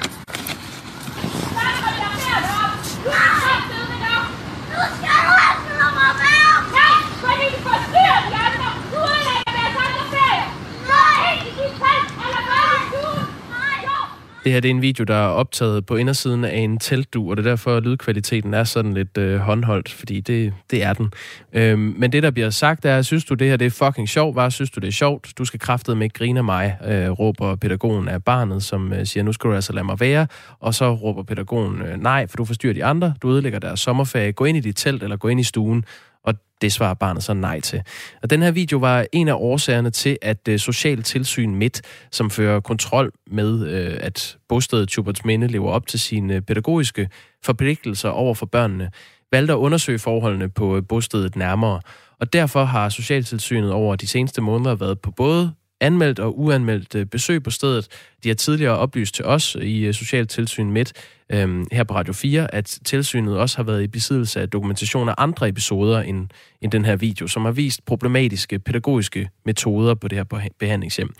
Hvad er der mere deroppe? Du skal kraftedeme deroppe! Du skal jo ikke noget mig mere! Nej, fordi du forstyrrer de andre! Du ødelægger deres andre ferie! Gå ind i dit telt, eller gå ind i stuen! Nej! Jo! Det her det er en video, der er optaget på indersiden af en teltdu, og det er derfor, at lydkvaliteten er sådan lidt øh, håndholdt, fordi det, det er den. Øhm, men det, der bliver sagt, er, synes du, det her det er fucking sjovt? Hvad synes du, det er sjovt? Du skal kraftede med grine af mig, øh, råber pædagogen af barnet, som øh, siger, nu skal du altså lade mig være. Og så råber pædagogen, øh, nej, for du forstyrrer de andre, du ødelægger deres sommerferie, gå ind i dit telt eller gå ind i stuen. Og det svarer barnet så nej til. Og den her video var en af årsagerne til, at øh, Social Tilsyn Midt, som fører kontrol med, øh, at bostedet Tuberts Minde lever op til sine øh, pædagogiske forpligtelser over for børnene, valgte at undersøge forholdene på bostedet nærmere. Og derfor har Socialtilsynet over de seneste måneder været på både anmeldt og uanmeldt øh, besøg på stedet. De har tidligere oplyst til os i øh, Socialtilsyn Midt øhm, her på Radio 4, at tilsynet også har været i besiddelse af dokumentation af andre episoder end, end den her video, som har vist problematiske pædagogiske metoder på det her behandlingshjem.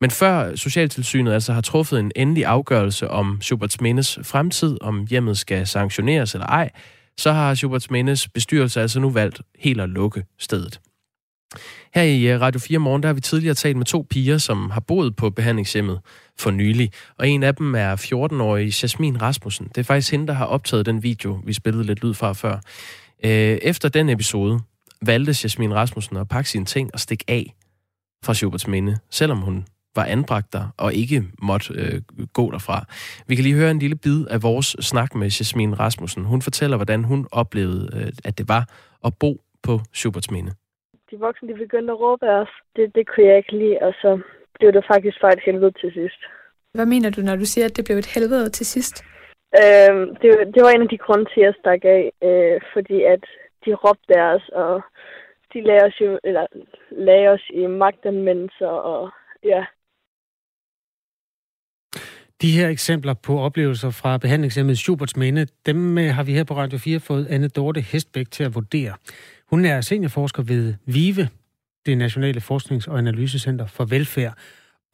Men før Socialtilsynet altså har truffet en endelig afgørelse om Schuberts Mindes fremtid, om hjemmet skal sanktioneres eller ej, så har Schuberts Mindes bestyrelse altså nu valgt helt at lukke stedet. Her i øh, Radio 4 Morgen, der har vi tidligere talt med to piger, som har boet på behandlingshjemmet for nylig. Og en af dem er 14-årige Jasmin Rasmussen. Det er faktisk hende, der har optaget den video, vi spillede lidt lyd fra før. Øh, efter den episode valgte Jasmin Rasmussen at pakke sine ting og stikke af fra Schuberts Minde, selvom hun var anbragt der og ikke måtte øh, gå derfra. Vi kan lige høre en lille bid af vores snak med Jasmin Rasmussen. Hun fortæller, hvordan hun oplevede, øh, at det var at bo på Schuberts Minde de voksne de begyndte at råbe af os. Det, det kunne jeg ikke lide, og så blev det faktisk bare et helvede til sidst. Hvad mener du, når du siger, at det blev et helvede til sidst? Øhm, det, det var en af de grunde til, at jeg stak af, øh, fordi at de råbte deres, og de lagde os, jo, eller, lagde os i magtanvendelser, og ja. De her eksempler på oplevelser fra behandlingshjemmet Schuberts Minde, dem øh, har vi her på Radio 4 fået Anne Dorte Hestbæk til at vurdere. Hun er seniorforsker ved VIVE, det Nationale Forsknings- og Analysecenter for Velfærd,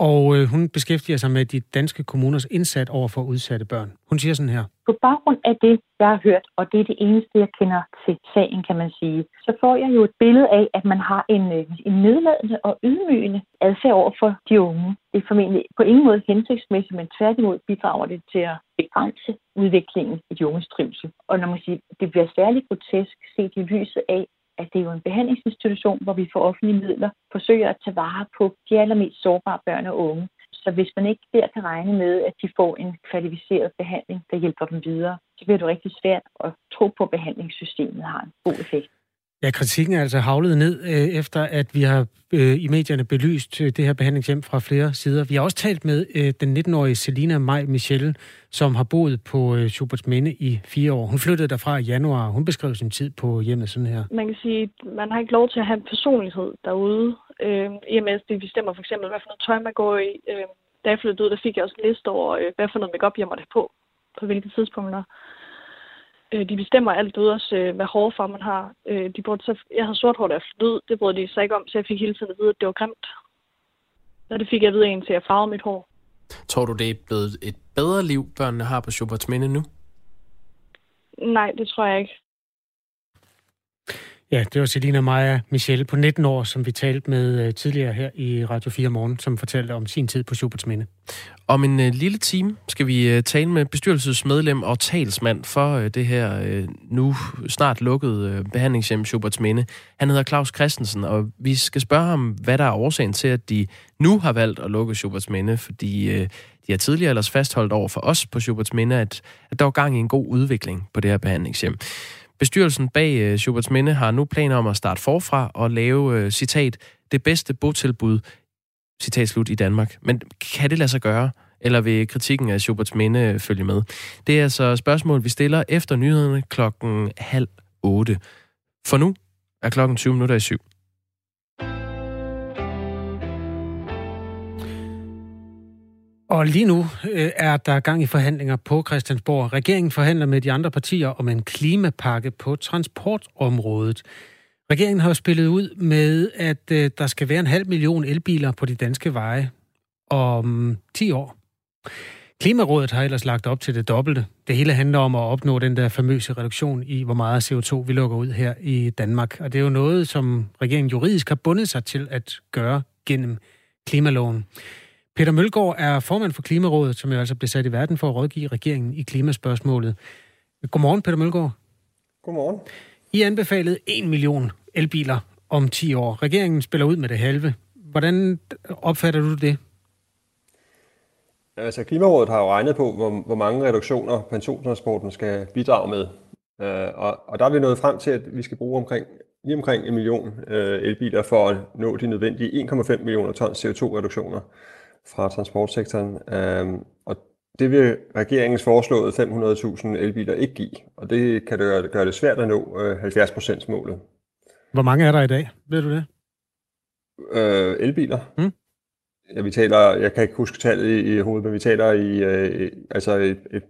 og øh, hun beskæftiger sig med de danske kommuners indsat over for udsatte børn. Hun siger sådan her. På baggrund af det, jeg har hørt, og det er det eneste, jeg kender til sagen, kan man sige, så får jeg jo et billede af, at man har en, øh, en nedladende og ydmygende adfærd over for de unge. Det er formentlig på ingen måde hensigtsmæssigt, men tværtimod bidrager det til at begrænse udviklingen i de unges trivsel. Og når man siger, det bliver særligt grotesk set i lyset af, at det er jo en behandlingsinstitution, hvor vi for offentlige midler forsøger at tage vare på de allermest sårbare børn og unge. Så hvis man ikke der kan regne med, at de får en kvalificeret behandling, der hjælper dem videre, så bliver det rigtig svært at tro på, at behandlingssystemet har en god effekt. Ja, kritikken er altså havlet ned, øh, efter at vi har øh, i medierne belyst øh, det her behandlingshjem fra flere sider. Vi har også talt med den 19-årige Selina Maj Michelle, som har boet på Schuberts Minde i fire år. Hun flyttede derfra i januar. Hun beskrev sin tid på hjemmet sådan her. Man kan sige, at man har ikke lov til at have en personlighed derude. Øh, I og med, at det bestemmer for eksempel, hvad for noget tøj man går i. Øh, da jeg flyttede ud, der fik jeg også en liste over, hvad for noget makeup jeg måtte have på, på hvilke tidspunkter. Øh, de bestemmer alt ud, også øh, hvad hårfarve man har. Øh, de burde så, jeg havde sort hår, da jeg flyttede Det brød de sig ikke om, så jeg fik hele tiden at vide, at det var grimt. Og det fik jeg at vide, indtil jeg farvede mit hår. Tror du, det er blevet et bedre liv, børnene har på Schuberts Minde nu? Nej, det tror jeg ikke. Ja, det var Selina Maja Michelle på 19 år, som vi talte med øh, tidligere her i Radio 4 Morgen, som fortalte om sin tid på Schuberts Minde. Om en øh, lille time skal vi uh, tale med bestyrelsesmedlem og talsmand for det her nu snart lukkede uh, behandlingshjem Schuberts Minde. Han hedder Claus Christensen, og vi skal spørge ham, hvad der er årsagen til, at de nu har valgt at lukke Schuberts Minde, fordi de har tidligere ellers fastholdt over for os på Schuberts Minde, at, at der var gang i en god udvikling på det her behandlingshjem. Bestyrelsen bag øh, Schuberts Minde har nu planer om at starte forfra og lave, øh, citat, det bedste botilbud, citat slut, i Danmark. Men kan det lade sig gøre? Eller vil kritikken af Schuberts Minde øh, følge med? Det er altså spørgsmål, vi stiller efter nyhederne klokken halv otte. For nu er klokken 20 minutter i syv. Og lige nu øh, er der gang i forhandlinger på Christiansborg. Regeringen forhandler med de andre partier om en klimapakke på transportområdet. Regeringen har jo spillet ud med, at øh, der skal være en halv million elbiler på de danske veje om mm, 10 år. Klimarådet har ellers lagt op til det dobbelte. Det hele handler om at opnå den der famøse reduktion i, hvor meget CO2 vi lukker ud her i Danmark. Og det er jo noget, som regeringen juridisk har bundet sig til at gøre gennem klimaloven. Peter Mølgaard er formand for Klimarådet, som jo altså blev sat i verden for at rådgive regeringen i klimaspørgsmålet. Godmorgen, Peter Mølgaard. Godmorgen. I anbefalede 1 million elbiler om 10 år. Regeringen spiller ud med det halve. Hvordan opfatter du det? Altså, Klimarådet har jo regnet på, hvor, hvor mange reduktioner pensionstransporten skal bidrage med. Uh, og, og der er vi nået frem til, at vi skal bruge omkring, lige omkring en million uh, elbiler for at nå de nødvendige 1,5 millioner tons CO2-reduktioner fra transportsektoren. Uh, og det vil regeringens foreslåede 500.000 elbiler ikke give, og det kan det gøre, gøre det svært at nå uh, 70 målet. Hvor mange er der i dag? Ved du det? Uh, elbiler? Mm. Ja, vi taler, jeg kan ikke huske tallet i, i hovedet, men vi taler i, øh, altså et, et,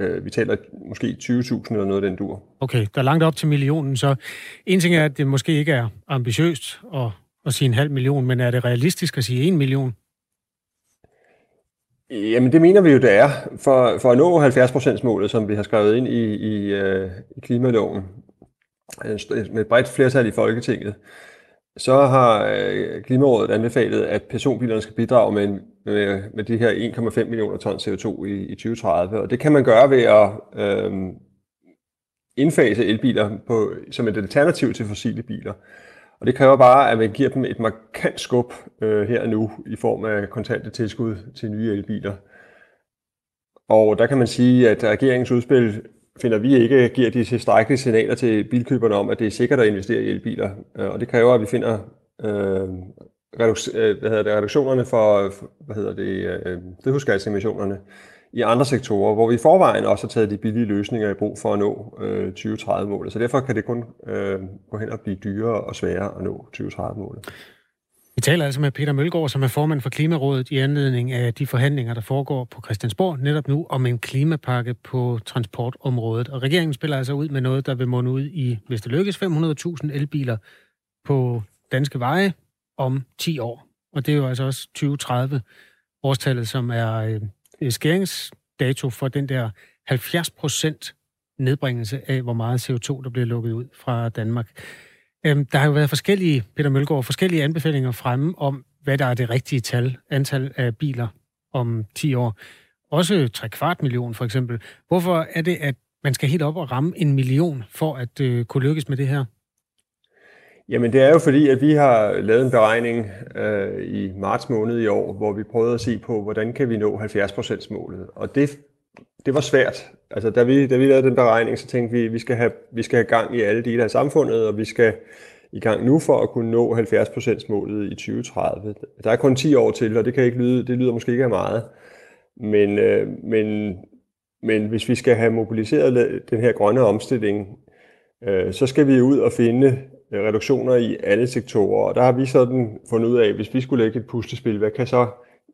øh, vi taler måske 20.000 eller noget af den dur. Okay, der er langt op til millionen, så en ting er, at det måske ikke er ambitiøst at, at sige en halv million, men er det realistisk at sige en million? Jamen det mener vi jo, det er. For, for at nå 70%-målet, som vi har skrevet ind i, i, øh, i klimaloven, øh, med et bredt flertal i Folketinget, så har øh, Klimarådet anbefalet, at personbilerne skal bidrage med, med, med de her 1,5 millioner ton CO2 i, i 2030. Og det kan man gøre ved at øh, indfase elbiler på, som et alternativ til fossile biler. Og det kræver bare, at man giver dem et markant skub øh, her og nu i form af kontante tilskud til nye elbiler. Og der kan man sige, at regeringens udspil finder vi ikke giver de tilstrækkelige signaler til bilkøberne om, at det er sikkert at investere i elbiler. Øh, og det kræver, at vi finder øh, reduc- øh, hvad hedder det, reduktionerne for, hvad hedder det, øh, drivhusgasemissionerne i andre sektorer, hvor vi i forvejen også har taget de billige løsninger i brug for at nå øh, 2030-målet. Så derfor kan det kun øh, gå hen og blive dyrere og sværere at nå 2030-målet. Vi taler altså med Peter Mølgaard, som er formand for Klimarådet i anledning af de forhandlinger, der foregår på Christiansborg netop nu om en klimapakke på transportområdet. Og regeringen spiller altså ud med noget, der vil munde ud i, hvis det lykkes, 500.000 elbiler på danske veje om 10 år. Og det er jo altså også 2030 årstallet, som er øh, Øh, skæringsdato for den der 70 procent nedbringelse af, hvor meget CO2, der bliver lukket ud fra Danmark. Øhm, der har jo været forskellige, Peter Mølgaard, forskellige anbefalinger fremme om, hvad der er det rigtige tal, antal af biler om 10 år. Også 3 kvart million for eksempel. Hvorfor er det, at man skal helt op og ramme en million for at øh, kunne lykkes med det her? Jamen det er jo fordi, at vi har lavet en beregning øh, i marts måned i år, hvor vi prøvede at se på, hvordan kan vi nå 70% målet. Og det, det var svært. Altså da vi, da vi lavede den beregning, så tænkte vi, at vi skal, have, vi skal have gang i alle dele af samfundet, og vi skal i gang nu for at kunne nå 70% målet i 2030. Der er kun 10 år til, og det kan ikke lyde, det lyder måske ikke af meget. Men, øh, men, men hvis vi skal have mobiliseret den her grønne omstilling, øh, så skal vi ud og finde Øh, reduktioner i alle sektorer. Og der har vi sådan fundet ud af, hvis vi skulle lægge et puslespil, hvad kan så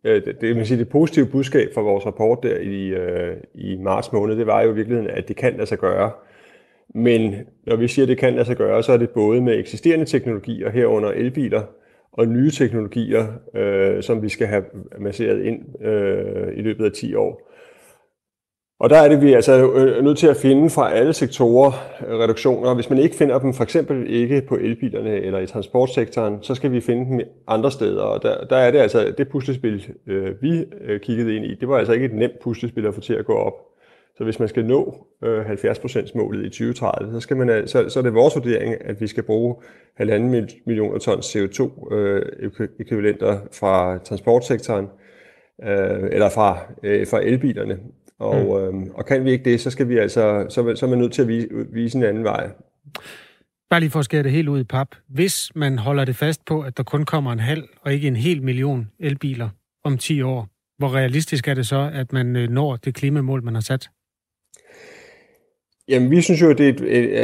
øh, det, det, vil sige, det positive budskab fra vores rapport der i, øh, i marts måned, det var jo i virkeligheden, at det kan lade sig gøre. Men når vi siger, at det kan lade sig gøre, så er det både med eksisterende teknologier herunder elbiler, og nye teknologier, øh, som vi skal have masseret ind øh, i løbet af 10 år. Og der er det, vi altså øh, er nødt til at finde fra alle sektorer øh, reduktioner. Hvis man ikke finder dem for eksempel ikke på elbilerne eller i transportsektoren, så skal vi finde dem andre steder. Og der, der er det altså, det puslespil, øh, vi kiggede ind i, det var altså ikke et nemt puslespil at få til at gå op. Så hvis man skal nå 70%-målet i 2030, så, skal man, så, så er det vores vurdering, at vi skal bruge 1,5 millioner tons CO2-ekvivalenter fra transportsektoren, eller fra, fra elbilerne. Og, mm. og kan vi ikke det, så skal vi altså, så, så er man nødt til at vise, vise en anden vej. Bare lige for at skære det helt ud i pap. Hvis man holder det fast på, at der kun kommer en halv og ikke en hel million elbiler om 10 år, hvor realistisk er det så, at man når det klimamål, man har sat? Jamen, vi synes jo, at det er et,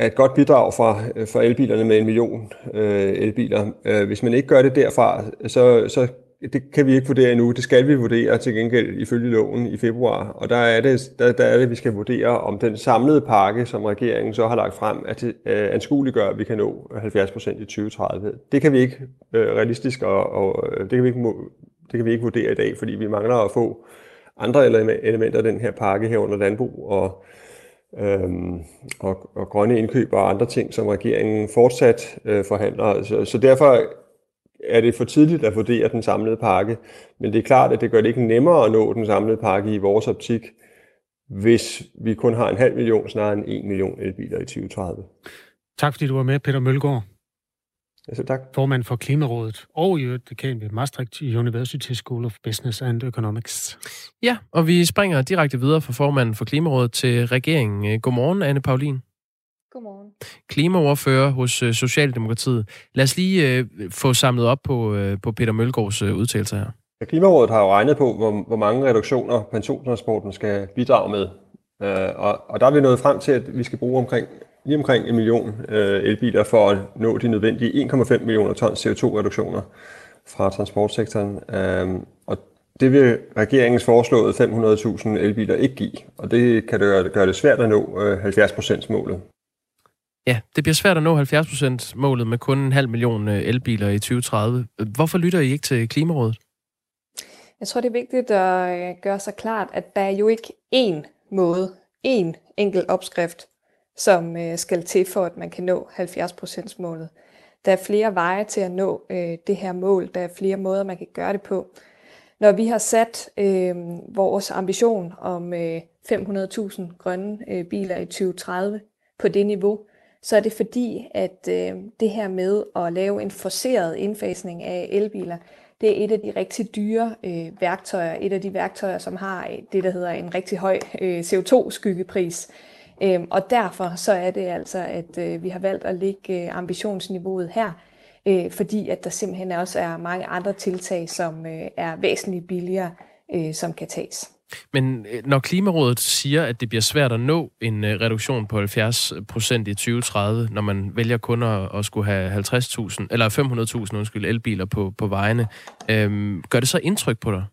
er et godt bidrag fra, fra elbilerne med en million øh, elbiler. Øh, hvis man ikke gør det derfra, så, så det kan vi ikke vurdere endnu. Det skal vi vurdere til gengæld ifølge loven i februar. Og der er det, der, der er det vi skal vurdere, om den samlede pakke, som regeringen så har lagt frem, at øh, anskueliggør, at vi kan nå 70 procent i 2030. Det kan vi ikke øh, realistisk, og, og øh, det, kan vi ikke, det kan vi ikke vurdere i dag, fordi vi mangler at få andre elementer af den her pakke herunder landbrug og øhm, og, og grønne indkøb og andre ting, som regeringen fortsat øh, forhandler. Så, så derfor er det for tidligt at vurdere den samlede pakke, men det er klart, at det gør det ikke nemmere at nå den samlede pakke i vores optik, hvis vi kun har en halv million snarere end en million elbiler i 2030. Tak fordi du var med, Peter Mølgaard. Ja, så tak. Formand for Klimarådet og i øvrigt dekan ved Maastricht University School of Business and Economics. Ja, og vi springer direkte videre fra formanden for Klimarådet til regeringen. Godmorgen, Anne Paulin. Godmorgen. Klimaordfører hos øh, Socialdemokratiet. Lad os lige uh, få samlet op på, uh, på Peter Mølgaards uh, udtalelser her. Ja, Klimarådet har jo regnet på, hvor, hvor mange reduktioner pensionstransporten skal bidrage med. Uh, og, og der er vi nået frem til, at vi skal bruge omkring lige omkring en million øh, elbiler for at nå de nødvendige 1,5 millioner tons CO2-reduktioner fra transportsektoren. Øhm, og det vil regeringens foreslåede 500.000 elbiler ikke give, og det kan gøre, gøre det svært at nå øh, 70%-målet. Ja, det bliver svært at nå 70%-målet med kun en halv million øh, elbiler i 2030. Hvorfor lytter I ikke til Klimarådet? Jeg tror, det er vigtigt at øh, gøre sig klart, at der er jo ikke én måde, én enkelt opskrift som øh, skal til for, at man kan nå 70% målet. Der er flere veje til at nå det her mål. Der er flere måder, man kan gøre det på. Når vi har sat øh, vores ambition om øh, 500.000 grønne øh, biler i 2030 på det niveau, så er det fordi, at øh, det her med at lave en forceret indfasning af elbiler, det er et af de rigtig dyre øh, værktøjer. Et af de værktøjer, som har øh, det, der hedder en rigtig høj øh, CO2-skyggepris. Øhm, og derfor så er det altså, at øh, vi har valgt at lægge øh, ambitionsniveauet her, øh, fordi at der simpelthen også er mange andre tiltag, som øh, er væsentligt billigere, øh, som kan tages. Men øh, når Klimarådet siger, at det bliver svært at nå en øh, reduktion på 70 procent i 2030, når man vælger kun at, at skulle have 50.000 eller 500.000 undskyld elbiler på på vejene, øhm, gør det så indtryk på dig?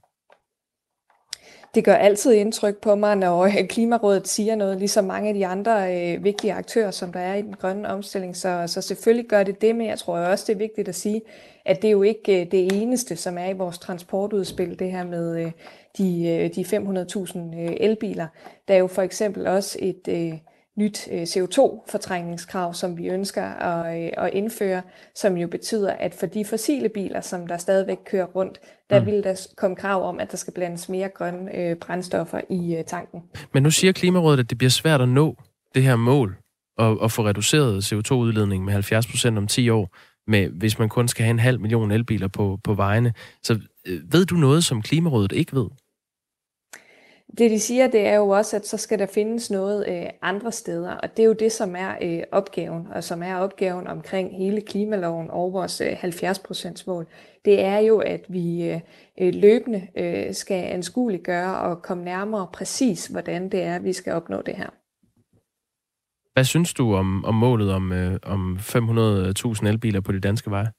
Det gør altid indtryk på mig, når øh, Klimarådet siger noget, ligesom mange af de andre øh, vigtige aktører, som der er i den grønne omstilling. Så, så selvfølgelig gør det det, men jeg tror også, det er vigtigt at sige, at det er jo ikke øh, det eneste, som er i vores transportudspil, det her med øh, de, øh, de 500.000 øh, elbiler. Der er jo for eksempel også et... Øh, nyt øh, CO2-fortrængningskrav, som vi ønsker at, øh, at indføre, som jo betyder, at for de fossile biler, som der stadigvæk kører rundt, der mm. vil der komme krav om, at der skal blandes mere grønne øh, brændstoffer i tanken. Men nu siger Klimarådet, at det bliver svært at nå det her mål og, og få reduceret CO2-udledningen med 70 procent om 10 år, med, hvis man kun skal have en halv million elbiler på, på vejene. Så ved du noget, som Klimarådet ikke ved? Det de siger, det er jo også, at så skal der findes noget øh, andre steder, og det er jo det, som er øh, opgaven, og som er opgaven omkring hele klimaloven og vores øh, 70% mål. Det er jo, at vi øh, øh, løbende øh, skal anskueliggøre og komme nærmere præcis, hvordan det er, vi skal opnå det her. Hvad synes du om, om målet om, øh, om 500.000 elbiler på de danske veje?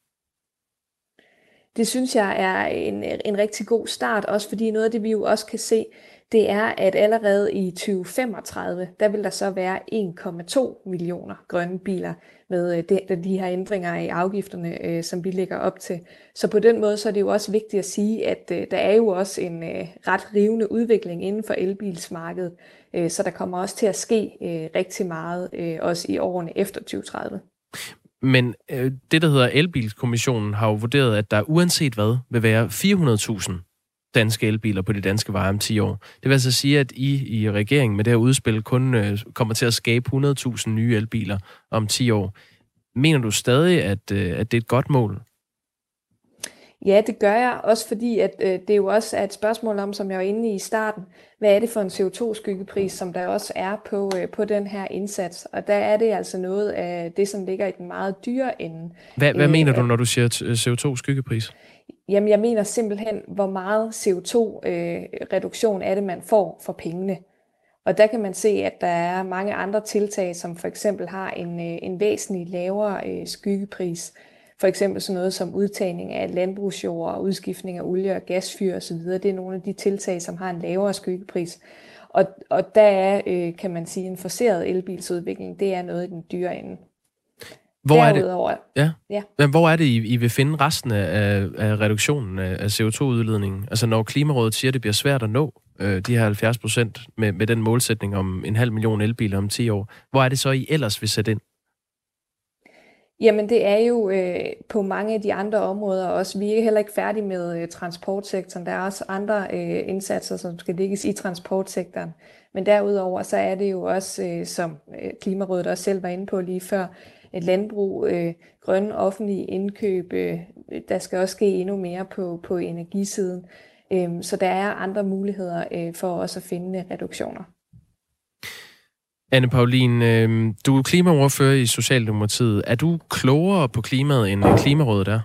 Det synes jeg er en, en rigtig god start, også fordi noget af det, vi jo også kan se, det er, at allerede i 2035, der vil der så være 1,2 millioner grønne biler med øh, de, de her ændringer i afgifterne, øh, som vi lægger op til. Så på den måde så er det jo også vigtigt at sige, at øh, der er jo også en øh, ret rivende udvikling inden for elbilsmarkedet, øh, så der kommer også til at ske øh, rigtig meget, øh, også i årene efter 2030. Men øh, det, der hedder Elbilskommissionen, har jo vurderet, at der uanset hvad vil være 400.000 danske elbiler på de danske veje om 10 år. Det vil altså sige, at I i regeringen med det her udspil kun øh, kommer til at skabe 100.000 nye elbiler om 10 år. Mener du stadig, at, øh, at det er et godt mål? Ja, det gør jeg, også fordi at øh, det jo også er et spørgsmål om, som jeg var inde i i starten, hvad er det for en CO2-skyggepris, som der også er på, øh, på den her indsats? Og der er det altså noget af det, som ligger i den meget dyre ende. Hvad, hvad Øh, mener du, når du siger t- CO2-skyggepris? Jamen, jeg mener simpelthen, hvor meget CO2-reduktion er det, man får for pengene. Og der kan man se, at der er mange andre tiltag, som for eksempel har en, øh, en væsentlig lavere øh, skyggepris. For eksempel sådan noget som udtagning af landbrugsjord og udskiftning af olie- og gasfyr osv. Det er nogle af de tiltag, som har en lavere skyggepris. Og, og der er, øh, kan man sige, en forseret elbilsudvikling. Det er noget i den dyre ende. Hvor er det, Derudover, ja. Ja. Men hvor er det, I, I vil finde resten af, af reduktionen af, af CO2-udledningen? Altså når Klimarådet siger, at det bliver svært at nå øh, de her 70 procent med, med den målsætning om en halv million elbiler om 10 år, hvor er det så, I ellers vil sætte ind? Jamen det er jo øh, på mange af de andre områder også. Vi er heller ikke færdige med øh, transportsektoren. Der er også andre øh, indsatser, som skal ligges i transportsektoren. Men derudover så er det jo også, øh, som øh, Klimarådet også selv var inde på lige før, et landbrug, øh, grønne offentlige indkøb. Øh, der skal også ske endnu mere på, på energisiden. Øh, så der er andre muligheder øh, for også at finde reduktioner. Anne Paulin, øh, du er klimaordfører i Socialdemokratiet. Er du klogere på klimaet, end øh, Klimarådet er?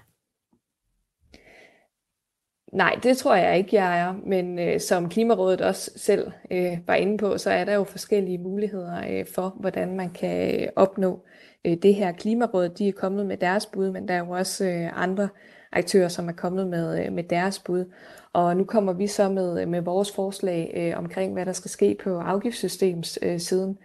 Nej, det tror jeg ikke, jeg er. Men øh, som Klimarådet også selv øh, var inde på, så er der jo forskellige muligheder øh, for, hvordan man kan øh, opnå øh, det her. Klimarådet, de er kommet med deres bud, men der er jo også øh, andre aktører, som er kommet med, øh, med deres bud. Og nu kommer vi så med, øh, med vores forslag øh, omkring, hvad der skal ske på afgiftssystemssiden. øh, siden.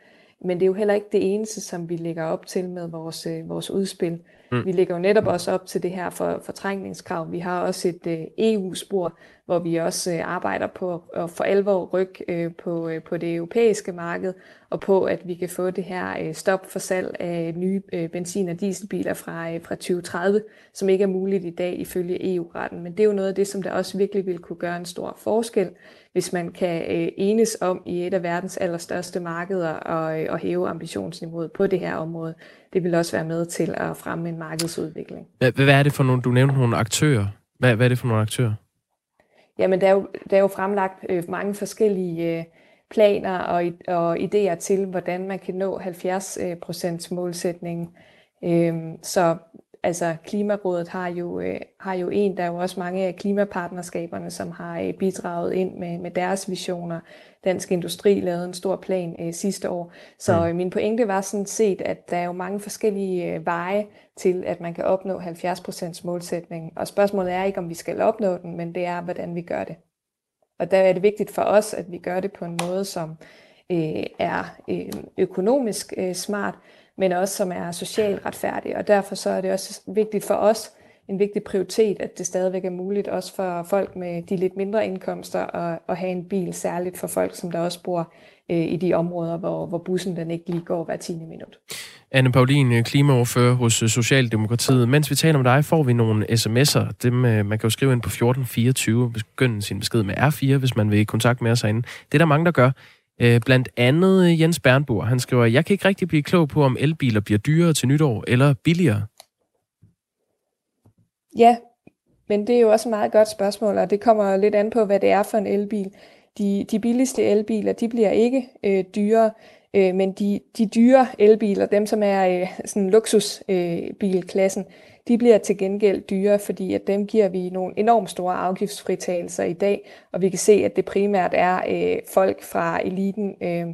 Men det er jo heller ikke det eneste, som vi lægger op til med vores, øh, vores udspil. Mm. Vi lægger jo netop også op til det her for, fortrængningskrav. Vi har også et øh, EU-spor, hvor vi også øh, arbejder på at for alvor rykke øh, på, øh, på det europæiske marked, og på at vi kan få det her øh, stop for salg af nye øh, benzin- og dieselbiler fra, øh, fra 2030, som ikke er muligt i dag ifølge EU-retten. Men det er jo noget af det, som der også virkelig vil kunne gøre en stor forskel, hvis man kan øh, enes om i et af verdens allerstørste markeder og, øh, og hæve ambitionsniveauet på det her område. Det vil også være med til at fremme en markedsudvikling. Hvad, hvad er det for nogle, du nævnte nogle aktører. Hvad, hvad er det for nogle aktører? Jamen, der er jo, der er jo fremlagt øh, mange forskellige øh, planer og, og idéer til, hvordan man kan nå 70 øh, procents målsætningen. Øh, så altså, Klimarådet har jo, øh, har jo en, der er jo også mange af klimapartnerskaberne, som har øh, bidraget ind med, med deres visioner. Dansk Industri lavede en stor plan øh, sidste år. Så Mm. øh, min pointe var sådan set, at der er jo mange forskellige øh, veje til, at man kan opnå 70% målsætningen. Og spørgsmålet er ikke, om vi skal opnå den, men det er, hvordan vi gør det. Og der er det vigtigt for os, at vi gør det på en måde, som øh, er øh, økonomisk øh, smart, men også som er socialt retfærdig. Og derfor så er det også vigtigt for os, en vigtig prioritet, at det stadigvæk er muligt også for folk med de lidt mindre indkomster at, at have en bil, særligt for folk, som der også bor øh, i de områder, hvor, hvor bussen den ikke lige går hver 10. minut. Anne Pauline, øh, klimaordfører hos øh, Socialdemokratiet. Mens vi taler om dig, får vi nogle sms'er. Dem, øh, man kan jo skrive ind på 1424, begynde sin besked med R4, hvis man vil i kontakt med os herinde. Det er der mange, der gør. Øh, Blandt andet øh, Jens Bernburg, han skriver, jeg kan ikke rigtig blive klog på, om elbiler bliver dyrere til nytår eller billigere. Ja, men det er jo også et meget godt spørgsmål, og det kommer lidt an på, hvad det er for en elbil. De, de billigste elbiler, de bliver ikke øh, dyrere, øh, men de, de dyre elbiler, dem som er øh, sådan luksusbilklassen, øh, bilklassen, de bliver til gengæld dyrere, fordi at dem giver vi nogle enormt store afgiftsfritagelser i dag, og vi kan se, at det primært er øh, folk fra eliten, øh,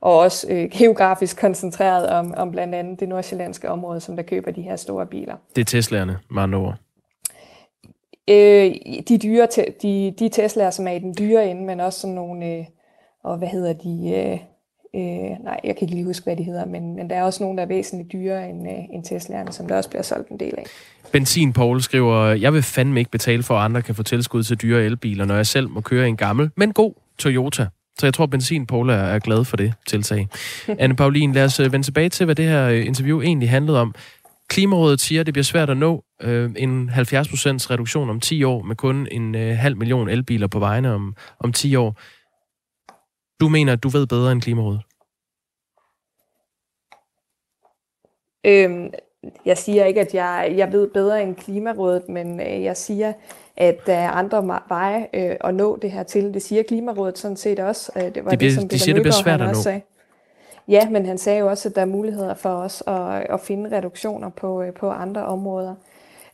og også øh, geografisk koncentreret om, om blandt andet det nordsjællandske område, som der køber de her store biler. Det er Tesla'erne, andre ord. Øh, de dyre, de, de Teslaer, som er i den dyre ende, men også sådan nogle, øh, og hvad hedder de, øh, øh, nej, jeg kan ikke lige huske, hvad de hedder, men, men der er også nogle, der er væsentligt dyrere end, øh, end Tesla'erne, som der også bliver solgt en del af. Benzin Paul skriver, jeg vil fandme ikke betale for, at andre kan få tilskud til dyre elbiler, når jeg selv må køre en gammel, men god Toyota. Så jeg tror, Benzin Paul er, er glad for det tiltag. *laughs* Anne Paulin, lad os øh, vende tilbage til, hvad det her øh, interview egentlig handlede om. Klimarådet siger, at det bliver svært at nå øh, en 70% reduktion om 10 år, med kun en øh, halv million elbiler på vejene om, om 10 år. Du mener, at du ved bedre end Klimarådet? Øhm, jeg siger ikke, at jeg, jeg ved bedre end Klimarådet, men øh, jeg siger, at der er andre veje øh, at nå det her til. Det siger Klimarådet sådan set også. Øh, det var de, bliver, det, som de siger, det bliver svært at nå. Sagde. Ja, men han sagde jo også, at der er muligheder for os at, at finde reduktioner på, øh, på andre områder.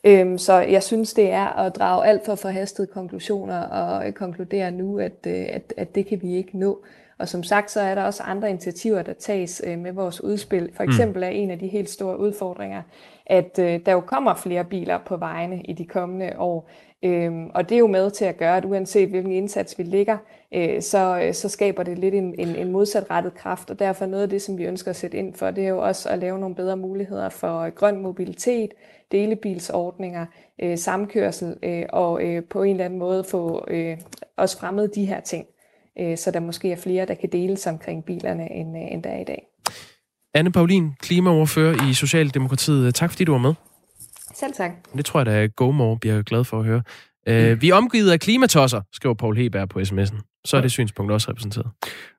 Øhm, så jeg synes, det er at drage alt for forhastede konklusioner og konkludere nu, at, øh, at, at det kan vi ikke nå. Og som sagt, så er der også andre initiativer, der tages øh, med vores udspil. For eksempel er en af de helt store udfordringer, at øh, der jo kommer flere biler på vejene i de kommende år. Øhm, og det er jo med til at gøre, at uanset hvilken indsats vi ligger, øh, så, så skaber det lidt en, en, en modsatrettet kraft. Og derfor noget af det, som vi ønsker at sætte ind for, det er jo også at lave nogle bedre muligheder for grøn mobilitet, delebilsordninger, øh, samkørsel øh, og øh, på en eller anden måde få øh, også fremmet de her ting så der måske er flere, der kan dele sig omkring bilerne, end, øh, end der er i dag. Anne Paulin, klimaoverfører i Socialdemokratiet. Tak fordi du var med. Selv tak. Det tror jeg, at GoMore bliver glad for at høre. Mm. vi er omgivet af klimatosser, skriver Paul Heberg på sms'en. Så er det synspunkt også repræsenteret.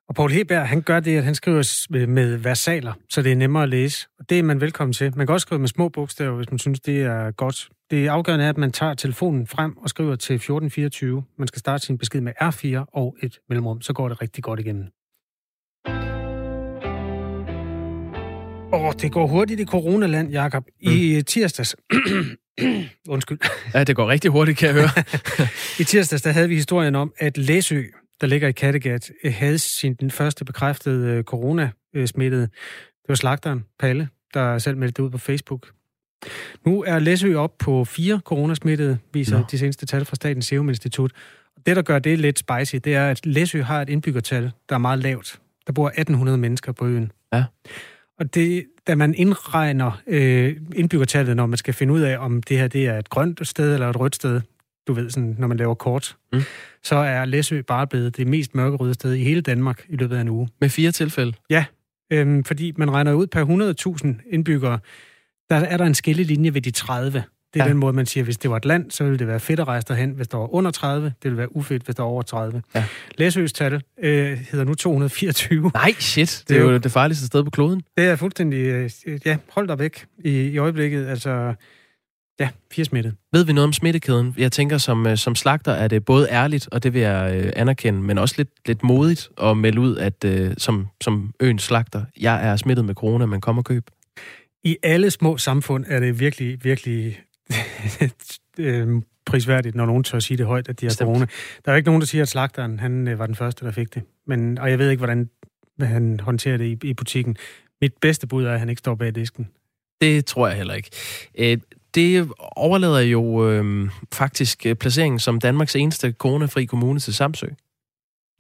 Og Paul Heberg, han gør det, at han skriver med versaler, så det er nemmere at læse. Og det er man velkommen til. Man kan også skrive med små bogstaver, hvis man synes, det er godt. Det afgørende er, at man tager telefonen frem og skriver til 1424. Man skal starte sin besked med R4 og et mellemrum, så går det rigtig godt igennem. Åh, det går hurtigt i coronaland, Jakob. I mm. tirsdags... *clears throat* Undskyld. Ja, det går rigtig hurtigt, kan jeg høre. *laughs* I tirsdags, der havde vi historien om, at Læsø, der ligger i Kattegat, havde sin den første bekræftede øh, coronasmittede. Det var slagteren, Palle, der selv meldte det ud på Facebook. Nu er Læsø op på fire coronasmittede, viser Nå. de seneste tal fra Statens Serum Institut. Det, der gør det lidt spicy, det er, at Læsø har et indbyggertal, der er meget lavt. Der bor 1800 mennesker på øen. Ja. Og det, da man indregner øh, indbyggertallet, når man skal finde ud af, om det her det er et grønt sted eller et rødt sted, du ved, sådan, når man laver kort, mm. så er Læsø bare blevet det mest mørkerøde sted i hele Danmark i løbet af en uge. Med fire tilfælde? Ja, øhm, fordi man regner ud per 100.000 indbyggere, der er der en skillelinje ved de 30. Det er ja. den måde, man siger, hvis det var et land, så ville det være fedt at rejse derhen. Hvis der var under 30, det ville være ufedt, hvis der var over 30. Ja. Læsøs tal øh, hedder nu 224. Nej, shit. Det er jo det farligste sted på kloden. Det er fuldstændig... Øh, ja, hold dig væk i, i øjeblikket. Altså, ja, fire smittet. Ved vi noget om smittekæden? Jeg tænker, som, øh, som slagter er det både ærligt, og det vil jeg øh, anerkende, men også lidt, lidt modigt at melde ud, at øh, som, som øens slagter, jeg er smittet med corona, men kom og køb. I alle små samfund er det virkelig, virkelig *laughs* øh, prisværdigt, når nogen tør sige det højt, at de har Stemt. corona. Der er ikke nogen, der siger, at slagteren han øh, var den første, der fik det. Men, og jeg ved ikke, hvordan han håndterer det i, i butikken. Mit bedste bud er, at han ikke står bag disken. Det tror jeg heller ikke. Øh, det overlader jo øh, faktisk placeringen som Danmarks eneste coronafri kommune til Samsø.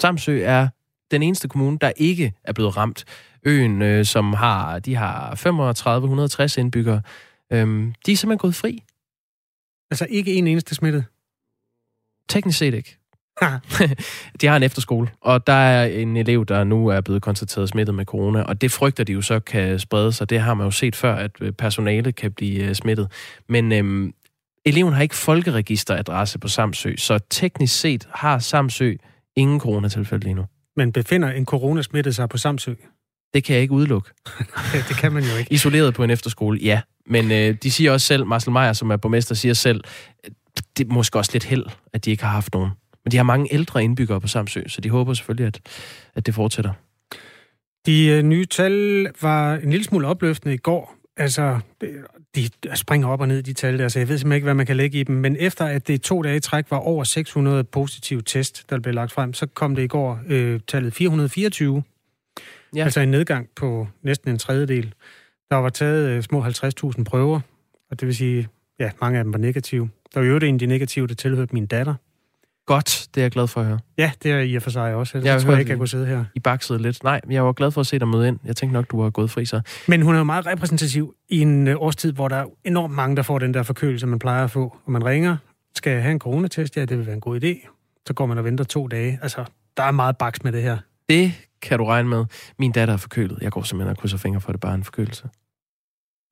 Samsø er den eneste kommune, der ikke er blevet ramt. Øen, øh, som har, de har 3560 indbyggere, øh, de er simpelthen gået fri. Altså ikke en eneste smittet? Teknisk set ikke. *laughs* de har en efterskole, og der er en elev, der nu er blevet konstateret smittet med corona, og det frygter de jo så kan sprede sig. Det har man jo set før, at øh, personale kan blive øh, smittet. Men øhm, eleven har ikke folkeregisteradresse på Samsø, så teknisk set har Samsø ingen coronatilfælde lige nu. Men befinder en coronasmittet sig på Samsø? Det kan jeg ikke udelukke. *laughs* det kan man jo ikke. Isoleret på en efterskole, ja. Men øh, de siger også selv, Marcel Meyer, som er borgmester, siger selv, det er måske også lidt held, at de ikke har haft nogen. Men de har mange ældre indbyggere på Samsø, så de håber selvfølgelig, at, at det fortsætter. De øh, nye tal var en lille smule opløftende i går. Altså, de springer op og ned, de tal der, så jeg ved simpelthen ikke, hvad man kan lægge i dem. Men efter at det to dage i træk var over 600 positive test, der blev lagt frem, så kom det i går øh, tallet 424. Ja. Altså en nedgang på næsten en tredjedel. Der var taget øh, små 50.000 prøver, og det vil sige, ja, mange af dem var negative. Der var jo en af de negative, der tilhørte min datter. Godt, det er jeg glad for at høre. Ja, det er I og for sig også. Jeg jeg har tror jeg ikke, jeg kunne sidde her. I baksede lidt. Nej, men jeg var glad for at se dig møde ind. Jeg tænkte nok, du var gået fri så. Men hun er jo meget repræsentativ i en øh, årstid, hvor der er enormt mange, der får den der forkølelse, man plejer at få. Og man ringer, skal jeg have en coronatest? Ja, det vil være en god idé. Så går man og venter to dage. Altså, der er meget baks med det her. Det kan du regne med. Min datter er forkølet. Jeg går simpelthen og krydser fingre for, at det bare er en forkølelse.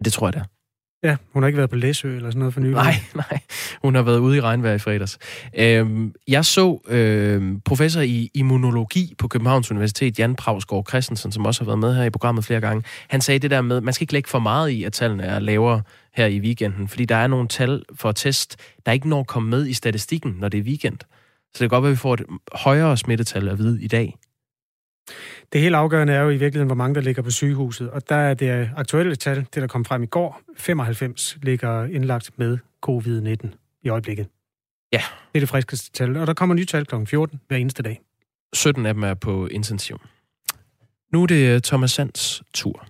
Det tror jeg, det er. Ja, hun har ikke været på Læsø eller sådan noget for nylig. Nej, *laughs* nej. Hun har været ude i regnvejr i fredags. Øhm, jeg så øhm, professor i immunologi på Københavns Universitet, Jan Pravsgaard Christensen, som også har været med her i programmet flere gange. Han sagde det der med, man skal ikke lægge for meget i, at tallene er lavere her i weekenden, fordi der er nogle tal for test, der ikke når at komme med i statistikken, når det er weekend. Så det kan godt være, at vi får et højere smittetal at vide i dag. Det helt afgørende er jo i virkeligheden, hvor mange der ligger på sygehuset. Og der er det aktuelle tal, det der kom frem i går, 95 ligger indlagt med covid-19 i øjeblikket. Ja. Det er det friskeste tal. Og der kommer nye tal kl. 14 hver eneste dag. 17 af dem er på intensiv. Nu er det Thomas Sands tur.